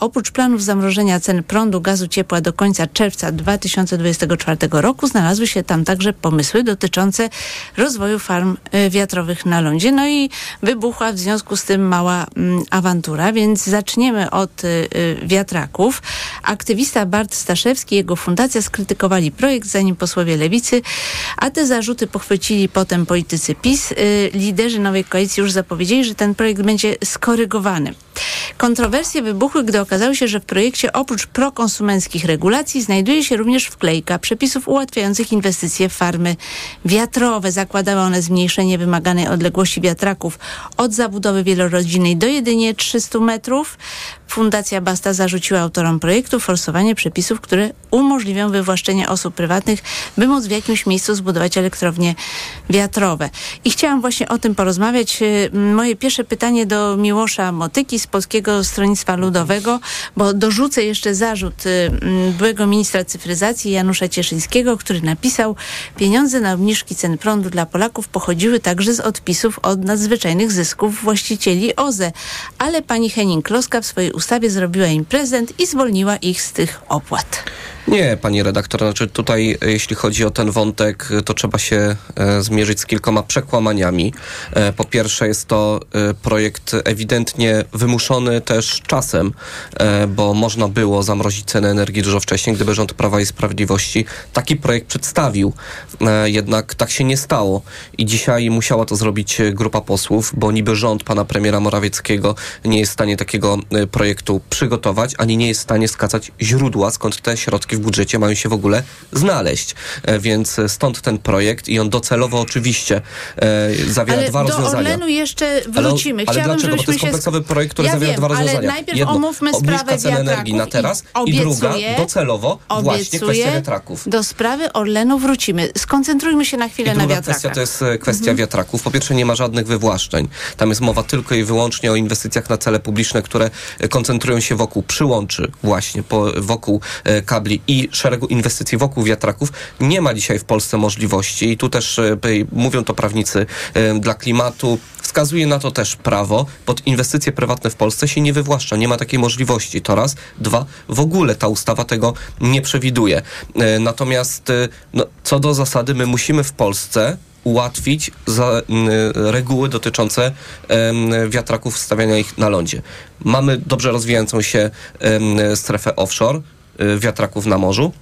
Oprócz planów zamrożenia cen prądu, gazu, ciepła do końca czerwca 2024 roku znalazły się tam także pomysły dotyczące rozwoju farm y, wiatrowych na lądzie. No i wybuchła w związku z tym mała mm, awantura, więc zaczniemy od y, y, wiatraków. Aktywista Bart Staszewski i jego fundacja skrytykowali projekt, zanim posłowie lewicy, a te zarzuty pochwycili potem politycy PiS. Liderzy nowej koalicji już zapowiedzieli, że ten projekt będzie skorygowany. Kontrowersje wybuchły, gdy okazało się, że w projekcie oprócz prokonsumenckich regulacji znajduje się również wklejka przepisów ułatwiających inwestycje w farmy wiatrowe. Zakładały one zmniejszenie wymaganej odległości wiatraków od zabudowy wielorodzinnej do jedynie 300 metrów. Fundacja Basta zarzuciła autorom projektu forsowanie przepisów, które umożliwią wywłaszczenie osób prywatnych, by móc w jakimś miejscu zbudować elektrownie wiatrowe. I chciałam właśnie o tym porozmawiać. Moje pierwsze pytanie do Miłosza Motyki z Polskiego Stronnictwa Ludowego, bo dorzucę jeszcze zarzut y, byłego ministra cyfryzacji Janusza Cieszyńskiego, który napisał, pieniądze na obniżki cen prądu dla Polaków pochodziły także z odpisów od nadzwyczajnych zysków właścicieli OZE. Ale pani Henning-Kloska w swojej ustawie zrobiła im prezent i zwolniła ich z tych opłat. Nie, pani redaktor, znaczy tutaj e, jeśli chodzi o ten wątek, to trzeba się e, zmierzyć z kilkoma przekłamaniami. E, po pierwsze jest to projekt ewidentnie wymuszony też czasem, bo można było zamrozić cenę energii dużo wcześniej, gdyby rząd Prawa i Sprawiedliwości taki projekt przedstawił. Jednak tak się nie stało i dzisiaj musiała to zrobić grupa posłów, bo niby rząd pana premiera Morawieckiego nie jest w stanie takiego projektu przygotować, ani nie jest w stanie skazać źródła, skąd te środki w budżecie mają się w ogóle znaleźć. E, więc stąd ten projekt i on docelowo oczywiście e, zawiera ale dwa do rozwiązania. Orlenu jeszcze wrócimy. Ale, ale dlaczego? Bo to jest kompleksowy projekt, który ja zawiera wiem, dwa rozwiązania. Ale najpierw Jedno, omówmy sprawę ceny energii na teraz i, i druga docelowo właśnie kwestia wiatraków. Do sprawy Orlenu wrócimy. Skoncentrujmy się na chwilę I na wiatrakach. kwestia to jest e, kwestia mhm. wiatraków. Po pierwsze nie ma żadnych wywłaszczeń. Tam jest mowa tylko i wyłącznie o inwestycjach na cele publiczne, które koncentrują się wokół przyłączy właśnie, po, wokół kabli i szeregu inwestycji wokół wiatraków nie ma dzisiaj w Polsce możliwości i tu też e, mówią to prawnicy e, dla klimatu. Wskazuje na to też prawo. Pod inwestycje prywatne w Polsce się nie wywłaszcza. Nie ma takiej możliwości. To raz. Dwa. W ogóle ta ustawa tego nie przewiduje. E, natomiast no, co do zasady, my musimy w Polsce ułatwić za, reguły dotyczące wiatraków, stawiania ich na lądzie. Mamy dobrze rozwijającą się strefę offshore, wiatraków na morzu.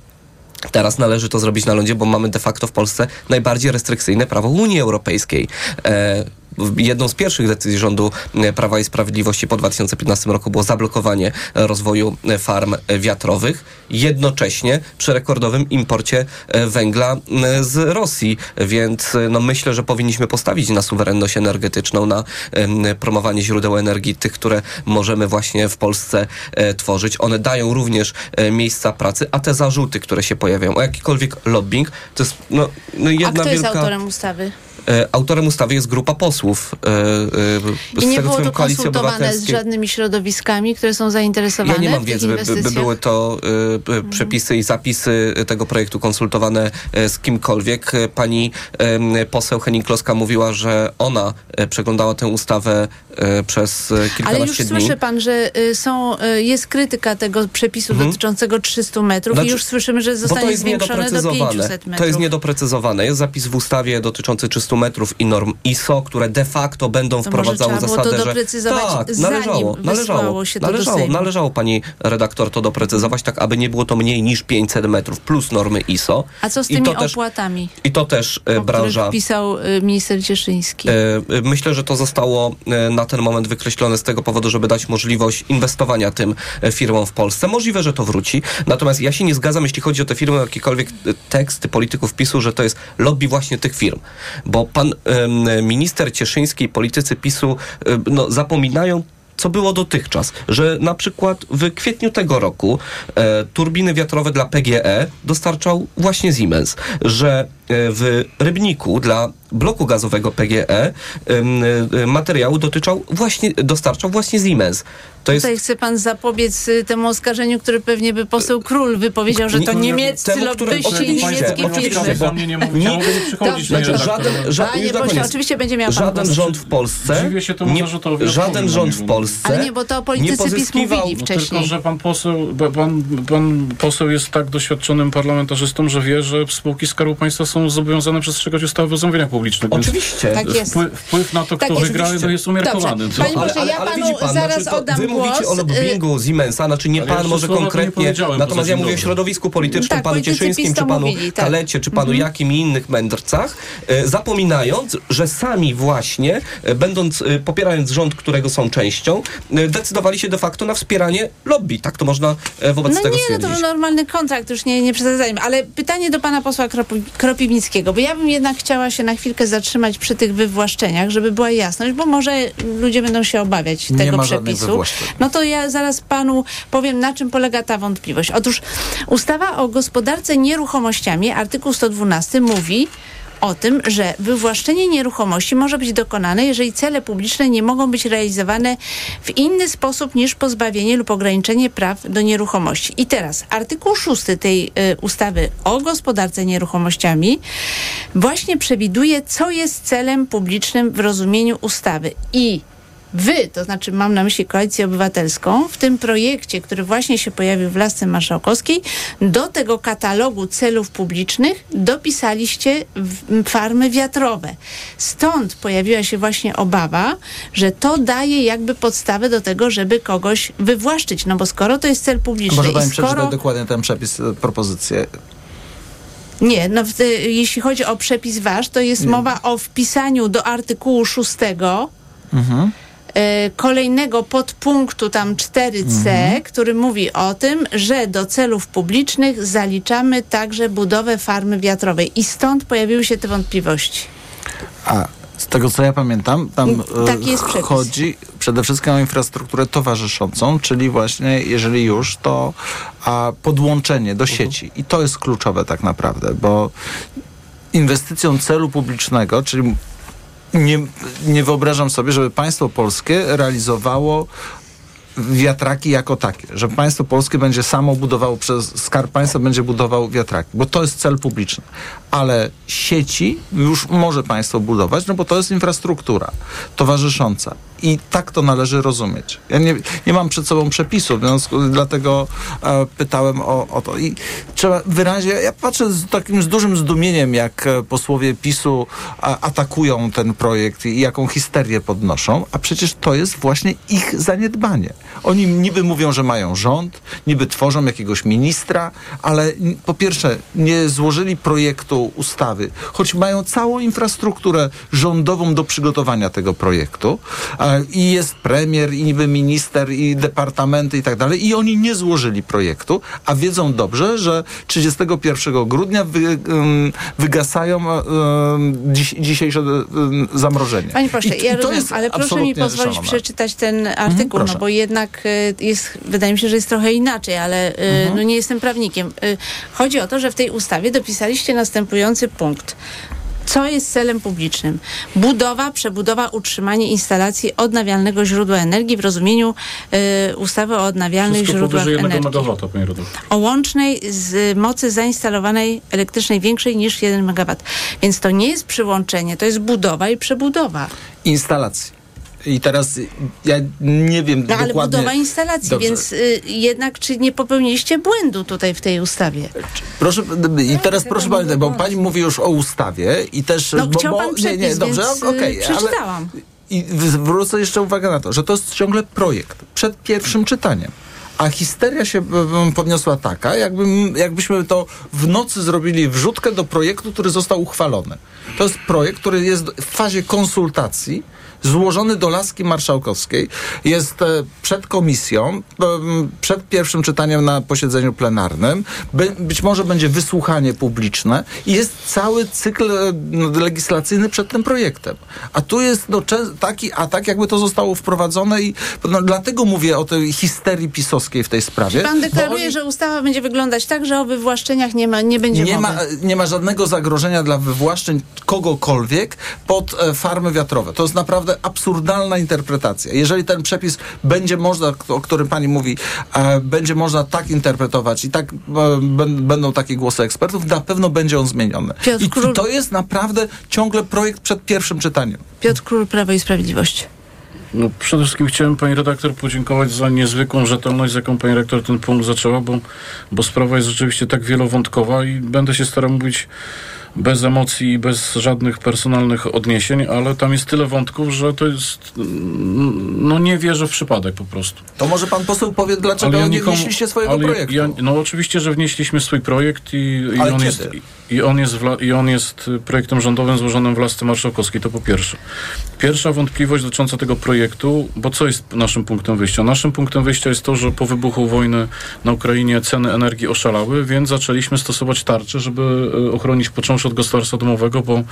Teraz należy to zrobić na lądzie, bo mamy de facto w Polsce najbardziej restrykcyjne prawo Unii Europejskiej. E, jedną z pierwszych decyzji rządu e, Prawa i Sprawiedliwości po 2015 roku było zablokowanie rozwoju e, farm wiatrowych, jednocześnie przy rekordowym imporcie e, węgla z Rosji, więc no myślę, że powinniśmy postawić na suwerenność energetyczną, na promowanie źródeł energii, tych, które możemy właśnie w Polsce tworzyć. One dają również miejsca pracy, a te zarzuty, które się pojawiają o jakikolwiek lobbying, to jest no, no jedna a kto wielka... jest autorem ustawy? E, autorem ustawy jest grupa posłów. E, e, I nie tego, było to konsultowane z żadnymi środowiskami, które są zainteresowane Ja nie mam wiedzy, by, by, były to y, przepisy i zapisy tego projektu konsultowane z kimkolwiek. Pani poseł Henning-Kloska mówiła, że ona przeglądała tę ustawę przez kilkanaście Ale już dni. słyszy pan, że są, jest krytyka tego przepisu mhm. dotyczącego 300 metrów znaczy, i już słyszymy, że zostanie zwiększone do 500 metrów. To jest niedoprecyzowane. Jest zapis w ustawie dotyczący 300 metrów i norm ISO, które de facto będą to wprowadzały zasadę, to że tak, należało, należało, się należało, należało pani redaktor to doprecyzować, tak aby nie było to mniej niż 500 metrów plus normy ISO. A co z tymi I opłatami? Też, I to też e, branża. pisał e, minister Cieszyński. E, myślę, że to zostało na ten moment wykreślone z tego powodu, żeby dać możliwość inwestowania tym firmom w Polsce. Możliwe, że to wróci. Natomiast ja się nie zgadzam, jeśli chodzi o te firmy, jakiekolwiek teksty polityków PiSu, że to jest lobby właśnie tych firm. Bo pan minister Cieszyński i politycy PiSu no, zapominają co było dotychczas, że na przykład w kwietniu tego roku e, turbiny wiatrowe dla PGE dostarczał właśnie Siemens, że w Rybniku dla bloku gazowego PGE materiału dotyczał właśnie, dostarczał właśnie Siemens. To jest... Tutaj chce pan zapobiec y, temu oskarżeniu, które pewnie by poseł Król wypowiedział, że to niemieccy temu, lobbyści i niemieckie firmy. Bo... Nie, nie, nie przychodzić Dobrze, żaden, ża Panie pośle, oczywiście będzie miał Żaden rząd w Polsce nie, żaden rząd w Polsce Ale nie, bo to politycy PiS mówili wcześniej. Tylko, że pan poseł, pan, pan poseł jest tak doświadczonym parlamentarzystą, że wie, że spółki Skarbu Państwa są zobowiązane przestrzegać ustawy o zamówieniach publicznych. Oczywiście. Tak jest. Wpływ, wpływ na to, kto tak wygra, to jest umiarkowany. Panie pośle, ja panu zaraz znaczy, oddam Wy mówicie o lobbingu Siemensa, znaczy nie pan może konkretnie, natomiast ja mówię o środowisku politycznym, tak, panu Cieszyńskim, czy panu mówili, tak. Kalecie, czy panu mhm. jakim i innych mędrcach, e, zapominając, że sami właśnie, e, będąc, e, popierając rząd, którego są częścią, decydowali się de facto na wspieranie lobby. Tak to można wobec no tego nie, stwierdzić. No to normalny kontrakt, już nie, nie przesadzajmy. Ale pytanie do pana posła Kropi Kropiwnickiego, bo ja bym jednak chciała się na chwilkę zatrzymać przy tych wywłaszczeniach, żeby była jasność, bo może ludzie będą się obawiać nie tego przepisu. No to ja zaraz panu powiem, na czym polega ta wątpliwość. Otóż ustawa o gospodarce nieruchomościami, artykuł 112 mówi, o tym, że wywłaszczenie nieruchomości może być dokonane, jeżeli cele publiczne nie mogą być realizowane w inny sposób niż pozbawienie lub ograniczenie praw do nieruchomości. I teraz artykuł 6 tej y, ustawy o gospodarce nieruchomościami właśnie przewiduje, co jest celem publicznym w rozumieniu ustawy. I wy, to znaczy mam na myśli Koalicję Obywatelską, w tym projekcie, który właśnie się pojawił w Lasce Marszałkowskiej, do tego katalogu celów publicznych dopisaliście farmy wiatrowe. Stąd pojawiła się właśnie obawa, że to daje jakby podstawę do tego, żeby kogoś wywłaszczyć. No bo skoro to jest cel publiczny... Może pani skoro... przeczytać dokładnie ten przepis, e, propozycję? Nie, no, w, jeśli chodzi o przepis wasz, to jest Nie. mowa o wpisaniu do artykułu 6 mhm E, kolejnego podpunktu tam 4c, mhm. który mówi o tym, że do celów publicznych zaliczamy także budowę farmy wiatrowej i stąd pojawiły się te wątpliwości. A z tego co ja pamiętam, tam e, chodzi przede wszystkim o infrastrukturę towarzyszącą, czyli właśnie jeżeli już, to podłączenie do mhm. sieci. I to jest kluczowe tak naprawdę, bo inwestycją celu publicznego, czyli nie, nie wyobrażam sobie, żeby państwo polskie realizowało wiatraki jako takie, że państwo polskie będzie samo budowało, przez Skarb Państwa będzie budował wiatraki, bo to jest cel publiczny. Ale sieci już może państwo budować, no bo to jest infrastruktura towarzysząca. I tak to należy rozumieć. Ja nie, nie mam przed sobą przepisu, więc dlatego e, pytałem o, o, to. I trzeba wyraźnie, ja patrzę z takim z dużym zdumieniem, jak e, posłowie PiSu a, atakują ten projekt i jaką histerię podnoszą, a przecież to jest właśnie ich zaniedbanie. Oni niby mówią, że mają rząd, niby tworzą jakiegoś ministra, ale po pierwsze nie złożyli projektu ustawy, choć mają całą infrastrukturę rządową do przygotowania tego projektu i jest premier, i niby minister, i departamenty i tak dalej i oni nie złożyli projektu, a wiedzą dobrze, że 31 grudnia wy, wygasają dziś, dzisiejsze zamrożenie. Panie pośle, I, ja rozumiem, ale proszę mi pozwolić przeczytać ten artykuł, mhm, no bo jednak y, jest, wydaje mi się, że jest trochę inaczej, ale y, mhm. no nie jestem prawnikiem. Y, chodzi o to, że w tej ustawie dopisaliście następujący punkt. Co jest celem publicznym? Budowa, przebudowa, utrzymanie instalacji odnawialnego źródła energii w rozumieniu y, ustawy o odnawialnych Wszystko źródłach energii. Megawata, o łącznej z mocy zainstalowanej elektrycznej większej niż 1 MW. Więc to nie jest przyłączenie, to jest budowa i przebudowa. Instalacji. I teraz ja nie wiem no, dokładnie... ale budowa instalacji, Dobrze. więc y, jednak czy nie popełniliście błędu tutaj w tej ustawie? Proszę, i teraz proszę pani, bo pani mówi już o ustawie i też... No bo, chciał pan przepis, nie, nie, dobrze, więc okay, przeczytałam. Ale, I zwrócę jeszcze uwagę na to, że to jest ciągle projekt przed pierwszym czytaniem. A histeria się podniosła taka, jakby, jakbyśmy to w nocy zrobili wrzutkę do projektu, który został uchwalony. To jest projekt, który jest w fazie konsultacji złożony do laski marszałkowskiej, jest e, przed komisją, przed pierwszym czytaniem na posiedzeniu plenarnym, być może będzie wysłuchanie publiczne i jest cały cykl legislacyjny przed tym projektem. A tu jest no, taki atak, jakby to zostało wprowadzone i no, dlatego mówię o tej histerii pisowskiej w tej sprawie. Pan deklaruje, oni... że ustawa będzie wyglądać tak, że o wywłaszczeniach nie ma, nie będzie nie mowy. Ma, nie ma żadnego zagrożenia dla wywłaszczeń kogokolwiek pod e, farmy wiatrowe. To jest naprawdę absurdalna interpretacja. Jeżeli ten przepis będzie można, o którym pani mówi, e, będzie można tak interpretować i tak e, będą takie głosy ekspertów, na pewno będzie on zmieniony. Piotr I Król... to jest naprawdę ciągle projekt przed pierwszym czytaniem. Piotr Król, Prawo i Sprawiedliwość. No, przede wszystkim chciałem pani redaktor podziękować za niezwykłą rzetelność, z jaką pani redaktor ten punkt zaczęła, bo, bo sprawa jest rzeczywiście tak wielowątkowa i będę się starał mówić bez emocji i bez żadnych personalnych odniesień, ale tam jest tyle wątków, że to jest. No nie wierzę w przypadek po prostu. To może pan poseł powie, dlaczego ja nie wnieśliście swojego projektu? Ja, no oczywiście, że wnieśliśmy swój projekt i, i on jest. I on, jest i on jest projektem rządowym złożonym w lasce marszałkowskiej, to po pierwsze. Pierwsza wątpliwość dotycząca tego projektu, bo co jest naszym punktem wyjścia? Naszym punktem wyjścia jest to, że po wybuchu wojny na Ukrainie ceny energii oszalały, więc zaczęliśmy stosować tarcze, żeby e, ochronić począwszy od gospodarstwa domowego, bo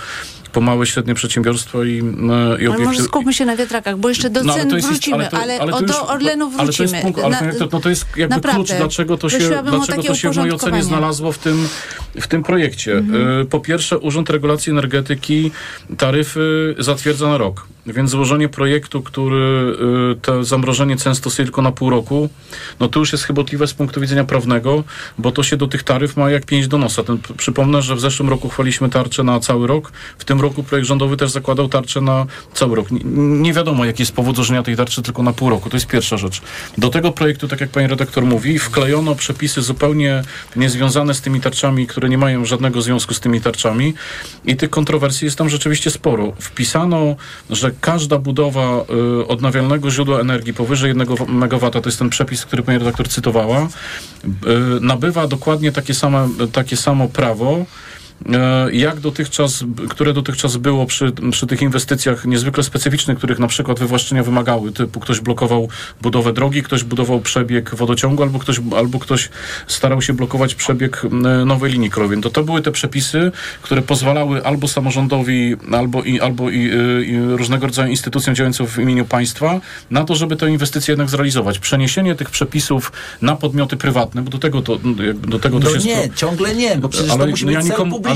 po małe, średnie przedsiębiorstwa i, e, i obiekty. Ale może skupmy się na wiatrakach, bo jeszcze do no, cen jest, wrócimy, ale, to, ale, ale do Orlenu wrócimy. Ale to jest, punkt, ale to, no, to jest jakby naprawdę, klucz, dlaczego to się, dlaczego to się w mojej ocenie znalazło w tym, w tym projekcie. Mhm. Po pierwsze, Urząd Regulacji Energetyki taryfy zatwierdza na rok. Więc złożenie projektu, który y, to zamrożenie cen stosuje tylko na pół roku, no to już jest chybotliwe z punktu widzenia prawnego, bo to się do tych taryf ma jak pięć do nosa. Ten, przypomnę, że w zeszłym roku chwaliśmy tarczę na cały rok. W tym roku projekt rządowy też zakładał tarczę na cały rok. Nie, nie wiadomo, jaki jest powód złożenia tej tarczy tylko na pół roku. To jest pierwsza rzecz. Do tego projektu, tak jak pani redaktor mówi, wklejono przepisy zupełnie niezwiązane z tymi tarczami, które nie mają żadnego związku z tymi tarczami i tych kontrowersji jest tam rzeczywiście sporo. Wpisano, że każda budowa y, odnawialnego źródła energii powyżej 1 MW, to jest ten przepis, który pani redaktor cytowała, y, nabywa dokładnie takie, same, takie samo prawo jak dotychczas, które dotychczas było przy, przy tych inwestycjach niezwykle specyficznych, których na przykład wywłaszczenia wymagały, typu ktoś blokował budowę drogi, ktoś budował przebieg wodociągu, albo ktoś, albo ktoś starał się blokować przebieg nowej linii kolejowej. To to były te przepisy, które pozwalały albo samorządowi, albo i, albo i, y, i różnego rodzaju instytucjom działającym w imieniu państwa na to, żeby tę inwestycję jednak zrealizować. Przeniesienie tych przepisów na podmioty prywatne, bo do tego to, do tego no to się... nie, ciągle nie, bo przecież ale to musi no ja być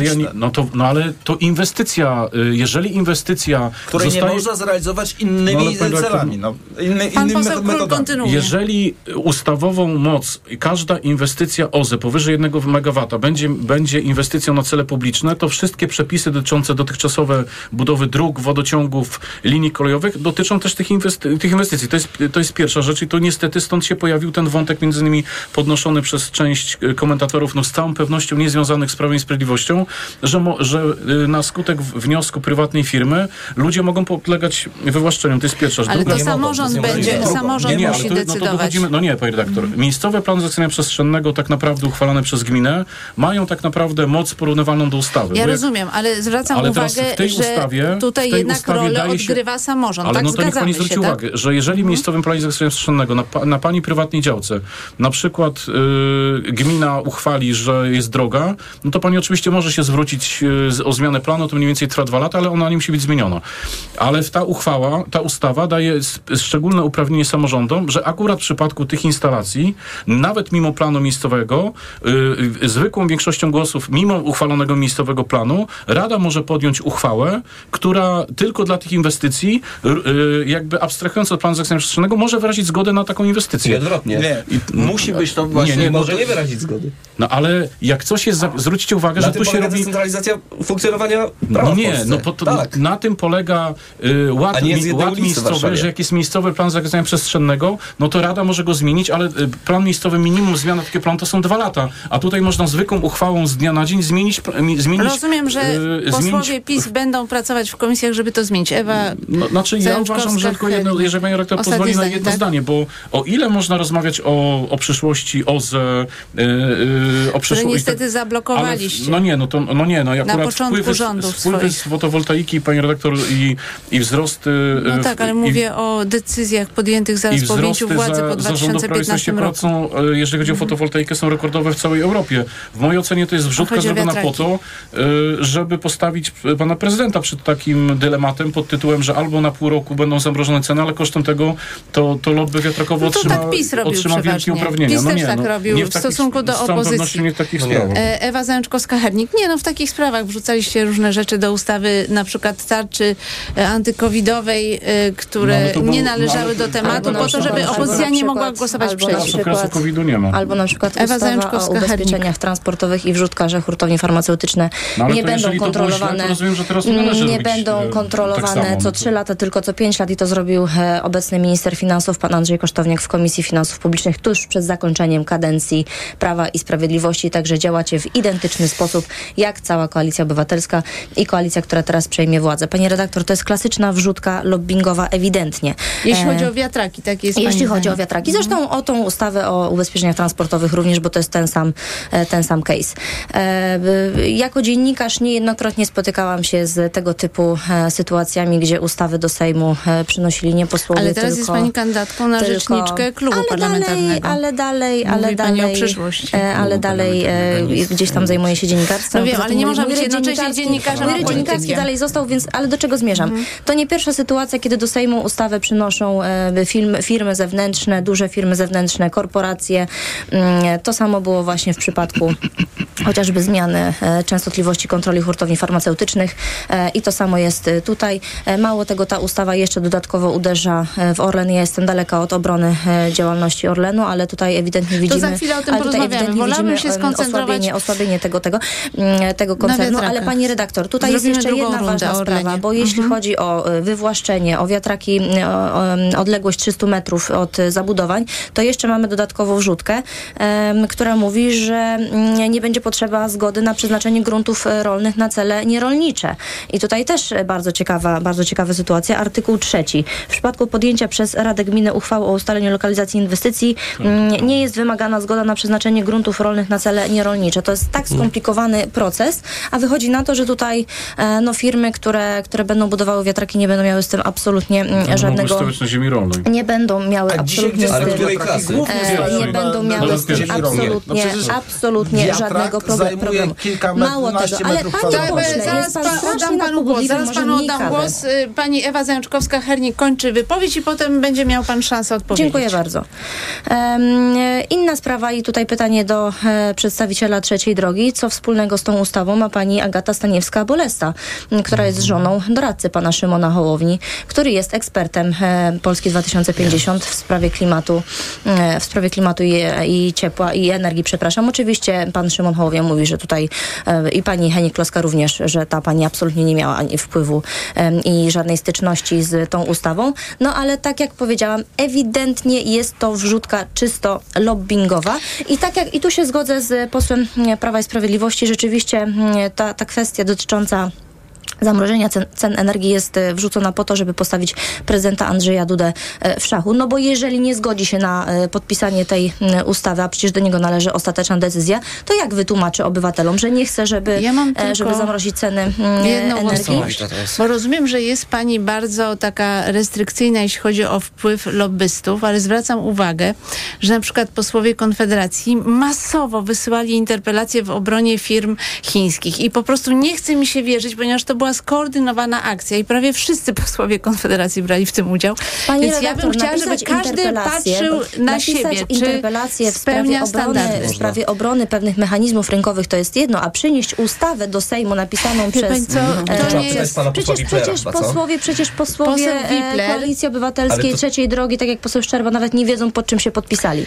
nikomu, ale ja nie, no, to, no ale to inwestycja, y, jeżeli inwestycja Której zostaje... nie można zrealizować innymi no, celami, no, inny, Pan innymi metodami. Jeżeli ustawową moc, każda inwestycja OZE powyżej 1 MW będzie, będzie inwestycją na cele publiczne, to wszystkie przepisy dotyczące dotychczasowe budowy dróg, wodociągów, linii kolejowych dotyczą też tych, inwesty tych inwestycji. To jest, to jest pierwsza rzecz i to niestety stąd się pojawił ten wątek między innymi podnoszony przez część y, komentatorów, no z całą pewnością niezwiązanych z Prawem i Sprawiedliwością, że, mo, że y, na skutek wniosku prywatnej firmy ludzie mogą podlegać wywłaszczeniom. To jest pierwsza rzecz. Ale Druga, to samorząd będzie, samorząd nie, nie, musi decydować. No to dochodzimy, no nie, panie redaktor. Mhm. Miejscowe plany zagospodarowania przestrzennego tak naprawdę uchwalane przez gminę mają tak naprawdę moc porównywalną do ustawy. Ja rozumiem, ale zwracam ale uwagę, w tej ustawie, tutaj tej jednak rolę odgrywa się, samorząd. Ale tak, no to niech pani zwróci się, uwagę, tak? że jeżeli w miejscowym planie zagospodarowania przestrzennego na, na pani prywatnej działce na przykład yy, gmina uchwali, że jest droga, no to pani oczywiście może się zwrócić Y, o zmianę planu, to mniej więcej trwa dwa lata, ale ona nie musi być zmieniona. Ale ta uchwała, ta ustawa daje szczególne uprawnienie samorządom, że akurat w przypadku tych instalacji, nawet mimo planu miejscowego, yy, zwykłą większością głosów, mimo uchwalonego miejscowego planu, Rada może podjąć uchwałę, która tylko dla tych inwestycji, yy, jakby abstrahując od planu zagospodarowania przestrzennego, może wyrazić zgodę na taką inwestycję. Nie, odwrotnie. Nie. I, musi być to właśnie... Nie, nie, może nie wyrazić zgody. No ale jak coś jest, zwróćcie uwagę, na że tu się robi... centralizacja funkcjonowania prawa No nie, no to, to tak. na tym polega y, ład, mi, ład miejscowy, że jak jest miejscowy plan zagrożenia przestrzennego, no to Rada może go zmienić, ale y, plan miejscowy minimum zmiana takiego planu to są dwa lata, a tutaj można zwykłą uchwałą z dnia na dzień zmienić... zmienić Rozumiem, że y, posłowie zmienić... PiS będą pracować w komisjach, żeby to zmienić. Ewa no, Znaczy ja uważam, że tylko jedno, jeżeli pani rektor pozwoli zdanie, na jedno tak? zdanie, bo o ile można rozmawiać o, o przyszłości OZE, y, y, o przyszłości... Niestety zablokowaliście. Ale, no nie, no no to no nie, no akurat Na początku wpływy, rządów wpływy z fotowoltaiki, pani redaktor, i, i wzrosty... No tak, ale i, mówię o decyzjach podjętych zaraz po objęciu władzy za, po 2015 roku. Są, e, jeżeli chodzi o mhm. fotowoltaikę, są rekordowe w całej Europie. W mojej ocenie to jest wrzutka zrobiona po to, e, żeby postawić pana prezydenta przed takim dylematem pod tytułem, że albo na pół roku będą zamrożone ceny, ale kosztem tego to, to lobby wiatrakowe no otrzyma, tak PiS otrzyma wielkie uprawnienia. PiS no nie, tak no, robił w, w stosunku do opozycji. Nie w takich no. E, Ewa Zajączkowska-Hernik. Nie, no w takich sprawach wrzucaliście różne rzeczy do ustawy, na przykład tarczy e, antykowidowej, e, które no, nie należały do tematu, po to, żeby opozycja nie mogła głosować przeciw. COVID-u nie ma. Albo na przykład Ewa ustawa o ubezpieczeniach transportowych i wrzutkach, hurtownie farmaceutyczne no, nie będą kontrolowane. Źle, rozumiem, nie, nie będą tak kontrolowane tak co trzy lata, tylko co pięć lat i to zrobił obecny minister finansów, pan Andrzej Kosztowniak w Komisji Finansów Publicznych tuż przed zakończeniem kadencji Prawa i Sprawiedliwości. Także działacie w identyczny sposób jak cała Koalicja Obywatelska i koalicja, która teraz przejmie władzę. Pani redaktor, to jest klasyczna wrzutka lobbyingowa ewidentnie. Jeśli e... chodzi o wiatraki, tak jest. Jeśli chodzi o wiatraki. Zresztą mhm. o tą ustawę o ubezpieczeniach transportowych również, bo to jest ten sam, e, ten sam case. E, jako dziennikarz niejednokrotnie spotykałam się z tego typu e, sytuacjami, gdzie ustawy do Sejmu przynosili nie posłowie, Ale teraz tylko, jest pani kandydatką na tylko, rzeczniczkę klubu ale parlamentarnego. Dalej, ale dalej, Mówi ale dalej, o przyszłości. ale dalej gdzieś tam zajmuje się dziennikarstwem. No wiem, ale nie można być jednocześnie dziennikarzem dziennikarski dalej został, więc ale do czego zmierzam? Mhm. To nie pierwsza sytuacja, kiedy do Sejmu ustawę przynoszą e, film, firmy zewnętrzne, duże firmy zewnętrzne, korporacje. Mm, to samo było właśnie w przypadku chociażby zmiany e, częstotliwości kontroli hurtowni farmaceutycznych e, i to samo jest tutaj. Mało tego, ta ustawa jeszcze dodatkowo uderza w Orlen. Ja jestem daleka od obrony działalności Orlenu, ale tutaj ewidentnie widzimy... To za chwilę o tym porozmawiamy. Wolałabym się skoncentrować... Osłabienie, osłabienie tego, tego, mm, tego koncernu, ale pani redaktor, tutaj Zrobimy jest jeszcze jedna ważna sprawa, bo jeśli mhm. chodzi o e, wywłaszczenie, o wiatraki, o, o, odległość 300 metrów od zabudowań, to jeszcze mamy dodatkową wrzutkę, która mówi, że mm, nie będzie potrzeba zgody na przeznaczenie gruntów e, rolnych na cele nierolnicze. I tutaj też bardzo ciekawa, bardzo ciekawa sytuacja. Artykuł trzeci. W przypadku podjęcia przez Radę Gminy uchwały o ustaleniu lokalizacji inwestycji mm, nie jest wymagana zgoda na przeznaczenie gruntów rolnych na cele nierolnicze. To jest tak skomplikowany proces, a wychodzi na to, że tutaj e, no, firmy, które, które będą budowały wiatraki, nie będą miały z tym absolutnie mm, no, żadnego... na ziemi rolnej. Nie będą miały a absolutnie z tym... E, nie będą miały z tym absolutnie, no absolutnie żadnego problemu. Mało tego, ale panie pośle, zaraz pan oddam panu głos, zaraz panu oddam głos. Y, pani Ewa Zajączkowska-Hernik kończy wypowiedź i potem będzie miał pan szansę odpowiedzieć. Dziękuję bardzo. Um, inna sprawa i tutaj pytanie do e, przedstawiciela trzeciej drogi. Co wspólnego z tą ustawą ma pani Agata Staniewska-Bolesta, która jest żoną doradcy pana Szymona Hołowni, który jest ekspertem e, Polski 2050 w sprawie klimatu, e, w sprawie klimatu i, i ciepła i energii, przepraszam. Oczywiście pan Szymon Hołownia mówi, że tutaj e, i pani Henik Kloska również, że ta pani absolutnie nie miała ani wpływu i żadnej styczności z tą ustawą. No ale tak jak powiedziałam, ewidentnie jest to wrzutka czysto lobbyingowa i tak jak i tu się zgodzę z posłem Prawa i Sprawiedliwości, rzeczywiście ta, ta kwestia dotycząca zamrożenia cen, cen, energii jest e, wrzucona po to, żeby postawić prezydenta Andrzeja Dudę e, w szachu. No bo jeżeli nie zgodzi się na e, podpisanie tej ustawy, a przecież do niego należy ostateczna decyzja, to jak wytłumaczy obywatelom, że nie chce, żeby, ja żeby zamrozić ceny energii? Bo rozumiem, że jest pani bardzo taka restrykcyjna, jeśli chodzi o wpływ lobbystów, ale zwracam uwagę, że na przykład posłowie Konfederacji masowo wysyłali interpelacje w obronie firm chińskich i po prostu nie chce mi się wierzyć, ponieważ to była skoordynowana akcja i prawie wszyscy posłowie Konfederacji brali w tym udział. Pani Więc redaktor, ja bym chciała, żeby każdy patrzył na siebie, interpelację w sprawie, obrony, w sprawie obrony pewnych mechanizmów rynkowych to jest jedno, a przynieść ustawę do Sejmu napisaną przez... Co, e, to nie jest, przecież, przecież posłowie, przecież posłowie e, Koalicji Obywatelskiej to... Trzeciej Drogi, tak jak poseł Szczerba, nawet nie wiedzą, pod czym się podpisali.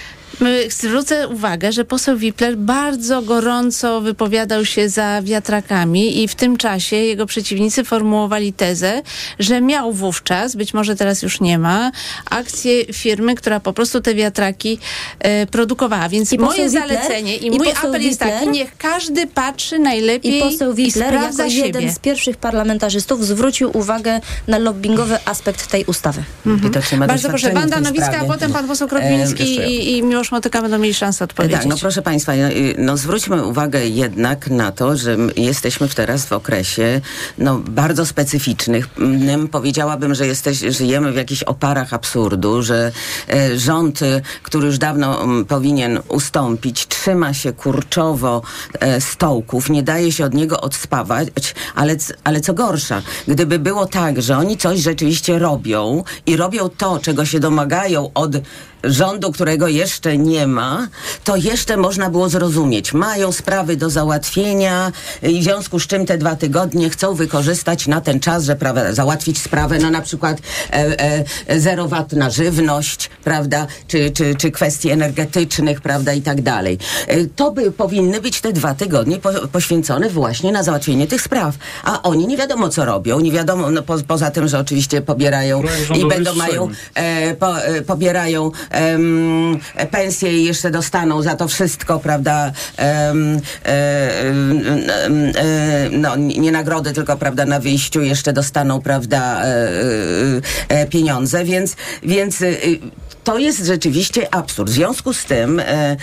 Zwrócę uwagę, że poseł Wipler bardzo gorąco wypowiadał się za wiatrakami i w tym czasie jego przeciwnicy przeciwnicy formułowali tezę, że miał wówczas, być może teraz już nie ma, akcję firmy, która po prostu te wiatraki e, produkowała. Więc I moje zalecenie i, i mój apel jest taki, niech każdy patrzy najlepiej i, poseł Witler, i sprawdza jako siebie. jeden z pierwszych parlamentarzystów zwrócił uwagę na lobbingowy aspekt tej ustawy. Mhm. Bardzo proszę, Wanda Nowicka, a potem pan poseł Kropiński e, i, i Miłosz Motyka będą mieli szansę odpowiedzieć. Tak, no proszę państwa, no, no zwróćmy uwagę jednak na to, że jesteśmy teraz w okresie no, bardzo specyficznym. Powiedziałabym, że jesteś, żyjemy w jakichś oparach absurdu, że e, rząd, e, który już dawno powinien ustąpić, trzyma się kurczowo e, stołków, nie daje się od niego odspawać, ale, ale co gorsza, gdyby było tak, że oni coś rzeczywiście robią i robią to, czego się domagają od rządu, którego jeszcze nie ma, to jeszcze można było zrozumieć. Mają sprawy do załatwienia i w związku z czym te dwa tygodnie chcą wykorzystać na ten czas, że prawa, załatwić sprawę, no na przykład e, e, zero wat na żywność, prawda, czy, czy, czy kwestii energetycznych, prawda, i tak dalej. E, to by powinny być te dwa tygodnie po, poświęcone właśnie na załatwienie tych spraw. A oni nie wiadomo, co robią, nie wiadomo, no po, poza tym, że oczywiście pobierają i będą mają, e, po, e, pobierają pensje i jeszcze dostaną za to wszystko, prawda, um, no, nie nagrody, tylko, prawda, na wyjściu jeszcze dostaną, prawda, e, pieniądze, więc, więc to jest rzeczywiście absurd. W związku z tym e, e,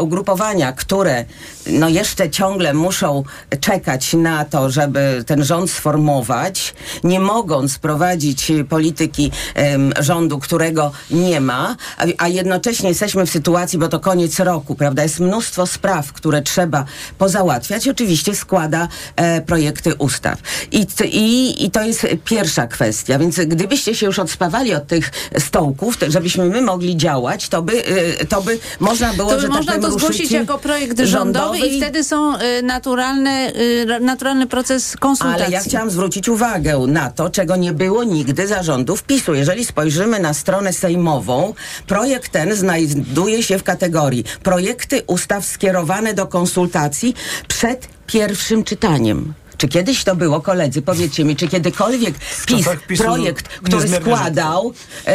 ugrupowania, które no jeszcze ciągle muszą czekać na to, żeby ten rząd sformować, nie mogąc prowadzić polityki e, rządu, którego nie ma, a, a, jednocześnie jesteśmy w sytuacji, bo to koniec roku, prawda, jest mnóstwo spraw, które trzeba pozałatwiać, oczywiście składa e, projekty ustaw. I, i, I to jest pierwsza kwestia, więc gdybyście się już odspawali od tych stołków, żebyśmy my mogli działać, to by, y, to by można było, to by że tak można tak to zgłosić jako projekt rządowy, i wtedy są y, naturalne, y, naturalny proces konsultacji. Ale ja chciałam zwrócić uwagę na to, czego nie było nigdy zarządów PiSu. Jeżeli spojrzymy na stronę sejmową, projekt ten znajduje się w kategorii projekty ustaw skierowane do konsultacji przed pierwszym czytaniem. Czy kiedyś to było, koledzy, powiedzcie mi, czy kiedykolwiek PiS projekt, który składał, e,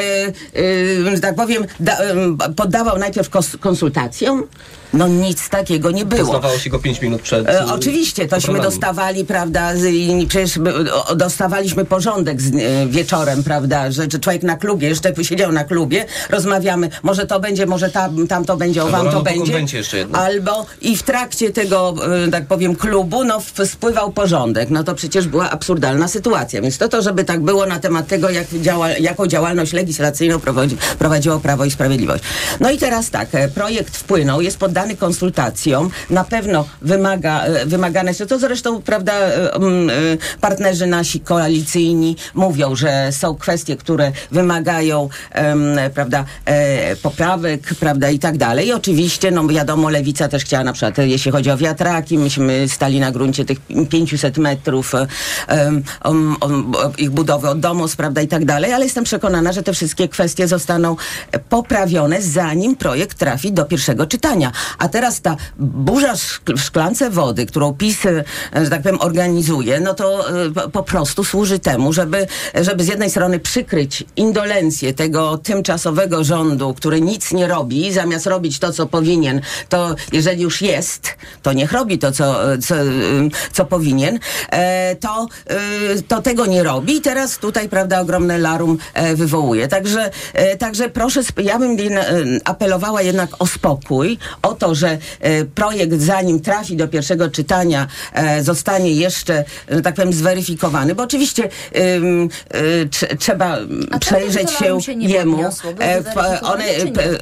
e, tak powiem, da, e, poddawał najpierw konsultacjom? No nic takiego nie było. Dostawało się go 5 minut przed. E, oczywiście, tośmy dostawali, prawda, z, i przecież o, dostawaliśmy porządek z, e, wieczorem, prawda, że, że człowiek na klubie, jeszcze siedział na klubie, rozmawiamy, może to będzie, może tam, tam to będzie, o wam to będzie. Albo i w trakcie tego, e, tak powiem, klubu, no spływał porządek. No to przecież była absurdalna sytuacja. Więc to to, żeby tak było na temat tego, jak działa, jaką działalność legislacyjną prowadzi, prowadziło Prawo i Sprawiedliwość. No i teraz tak, e, projekt wpłynął, jest poddany konsultacjom, na pewno wymaga, e, wymagane są, to zresztą, prawda, e, e, partnerzy nasi koalicyjni mówią, że są kwestie, które wymagają, prawda, poprawek, prawda, i tak dalej. I oczywiście, no wiadomo, Lewica też chciała na przykład, jeśli chodzi o wiatraki, myśmy stali na gruncie tych 500 metrów um, um, ich budowy od domów, prawda, i tak dalej, ale jestem przekonana, że te wszystkie kwestie zostaną poprawione, zanim projekt trafi do pierwszego czytania. A teraz ta burza w szklance wody, którą PiS, e, że tak powiem, organizuje, no to e, po prostu służy temu, żeby, żeby z jednej strony przykryć indolencję tego tymczasowego rządu, który nic nie robi, zamiast robić to, co powinien, to jeżeli już jest, to niech robi to, co, co, co powinien, e, to, to tego nie robi i teraz tutaj, prawda, ogromne larum wywołuje. Także, także proszę, ja bym apelowała jednak o spokój, o to, że e, projekt zanim trafi do pierwszego czytania e, zostanie jeszcze, że tak powiem, zweryfikowany, bo oczywiście e, trzeba przejrzeć się, się jemu. one,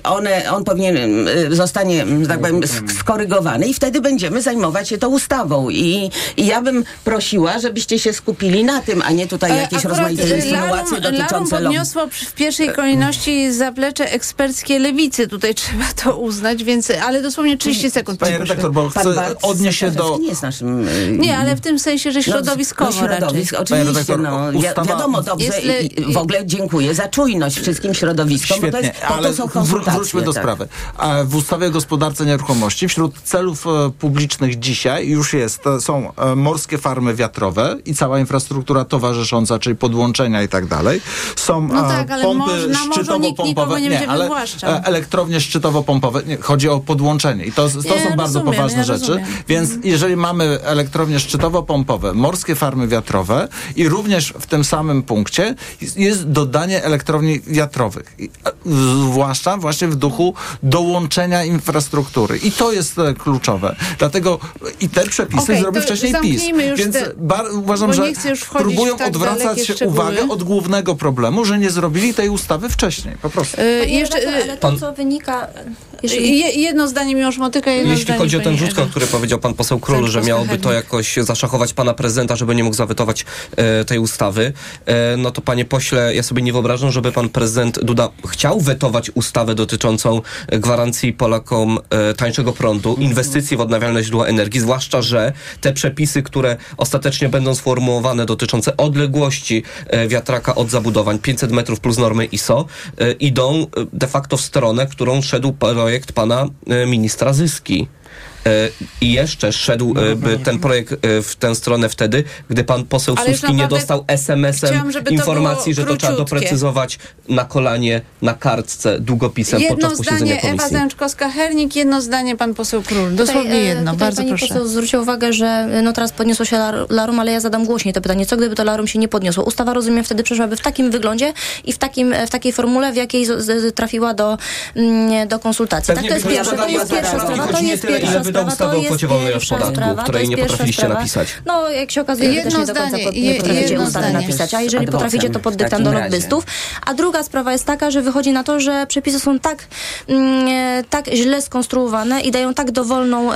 one, on powinien zostanie, że tak powiem, skorygowany i wtedy będziemy zajmować się tą ustawą. I, i ja bym prosiła, żebyście się skupili na tym, a nie tutaj jakieś rozmaite insynuacje dotyczące Larum podniosło w pierwszej kolejności zaplecze eksperckie lewicy. Tutaj trzeba to uznać, więc, ale dosłownie 30 sekund. Panie redaktor, bo chcę odnieść się do... Nie jest naszym... Nie, ale w tym sensie, że no, środowiskowo no, środowisk, raczej. Oczywiście, redaktor, no, ustawa... wiadomo dobrze i w ogóle dziękuję za czujność wszystkim środowiskom, Świetnie, bo to, jest, ale to są konsultacje. Wróćmy do tak. sprawy. W ustawie o gospodarce nieruchomości wśród celów e, publicznych dzisiaj już jest, są e, morskie morskie farmy wiatrowe i cała infrastruktura towarzysząca, czyli podłączenia i tak dalej. Są no tak, ale pompy szczytowo-pompowe. Nie, nie ale e, elektrownie szczytowo-pompowe. Nie, chodzi o podłączenie i to, to są rozumiem, bardzo poważne rzeczy. Rozumiem. Więc jeżeli mamy elektrownie szczytowo-pompowe, morskie farmy wiatrowe i również w tym samym punkcie jest dodanie elektrowni wiatrowych. Zwłaszcza właśnie w duchu dołączenia infrastruktury. I to jest e, kluczowe. Dlatego i te przepisy okay, zrobił wcześniej PiS. Więc te, uważam, że próbują tak odwracać uwagę od głównego problemu, że nie zrobili tej ustawy wcześniej. Po prostu. Yy, jeszcze, ale to, co wynika... Jeżeli... Jedno zdanie Miłosz Motyka, jedno Jeśli zdanie chodzi o ten rzut, o którym powiedział pan poseł Król, że miałoby to jakoś zaszachować pana prezydenta, żeby nie mógł zawetować e, tej ustawy, e, no to panie pośle, ja sobie nie wyobrażam, żeby pan prezydent Duda chciał wetować ustawę dotyczącą gwarancji Polakom e, tańszego prądu, inwestycji w odnawialne źródła energii, zwłaszcza, że te przepisy, które ostatecznie będą sformułowane dotyczące odległości e, wiatraka od zabudowań 500 metrów plus normy ISO, e, idą e, de facto w stronę, którą szedł projekt pana ministra Zyski. E, i jeszcze szedł no, no, ten projekt e, w tę stronę wtedy, gdy pan poseł Ale Suski nie dostał SMS-em informacji, że to trzeba doprecyzować na kolanie, na kartce, długopisem jedno podczas posiedzenia zdanie Ewa Zęczkowska-Hernik, jedno zdanie pan poseł Król. Dosłownie tutaj, jedno, tutaj bardzo pani proszę. poseł zwróciła uwagę, że no teraz podniosło się larum, ale ja zadam głośniej to pytanie. Co gdyby to larum się nie podniosło? Ustawa, rozumiem, wtedy przeszłaby w takim wyglądzie i w, takim, w takiej formule, w jakiej trafiła do, mm, do konsultacji. tak, to jest pierwsze, to jest pierwsza sprawa, to jest pierwsza wydał ustawę o kwocie wolnej od podatku, której nie potrafiliście sprawa. napisać. No, jak się okazuje, jedno też nie zdanie, do końca nie potraficie ustawy napisać, a jeżeli potraficie, to pod dyktando lobbystów. A druga sprawa jest taka, że wychodzi na to, że przepisy są tak, mm, tak źle skonstruowane i dają tak dowolną,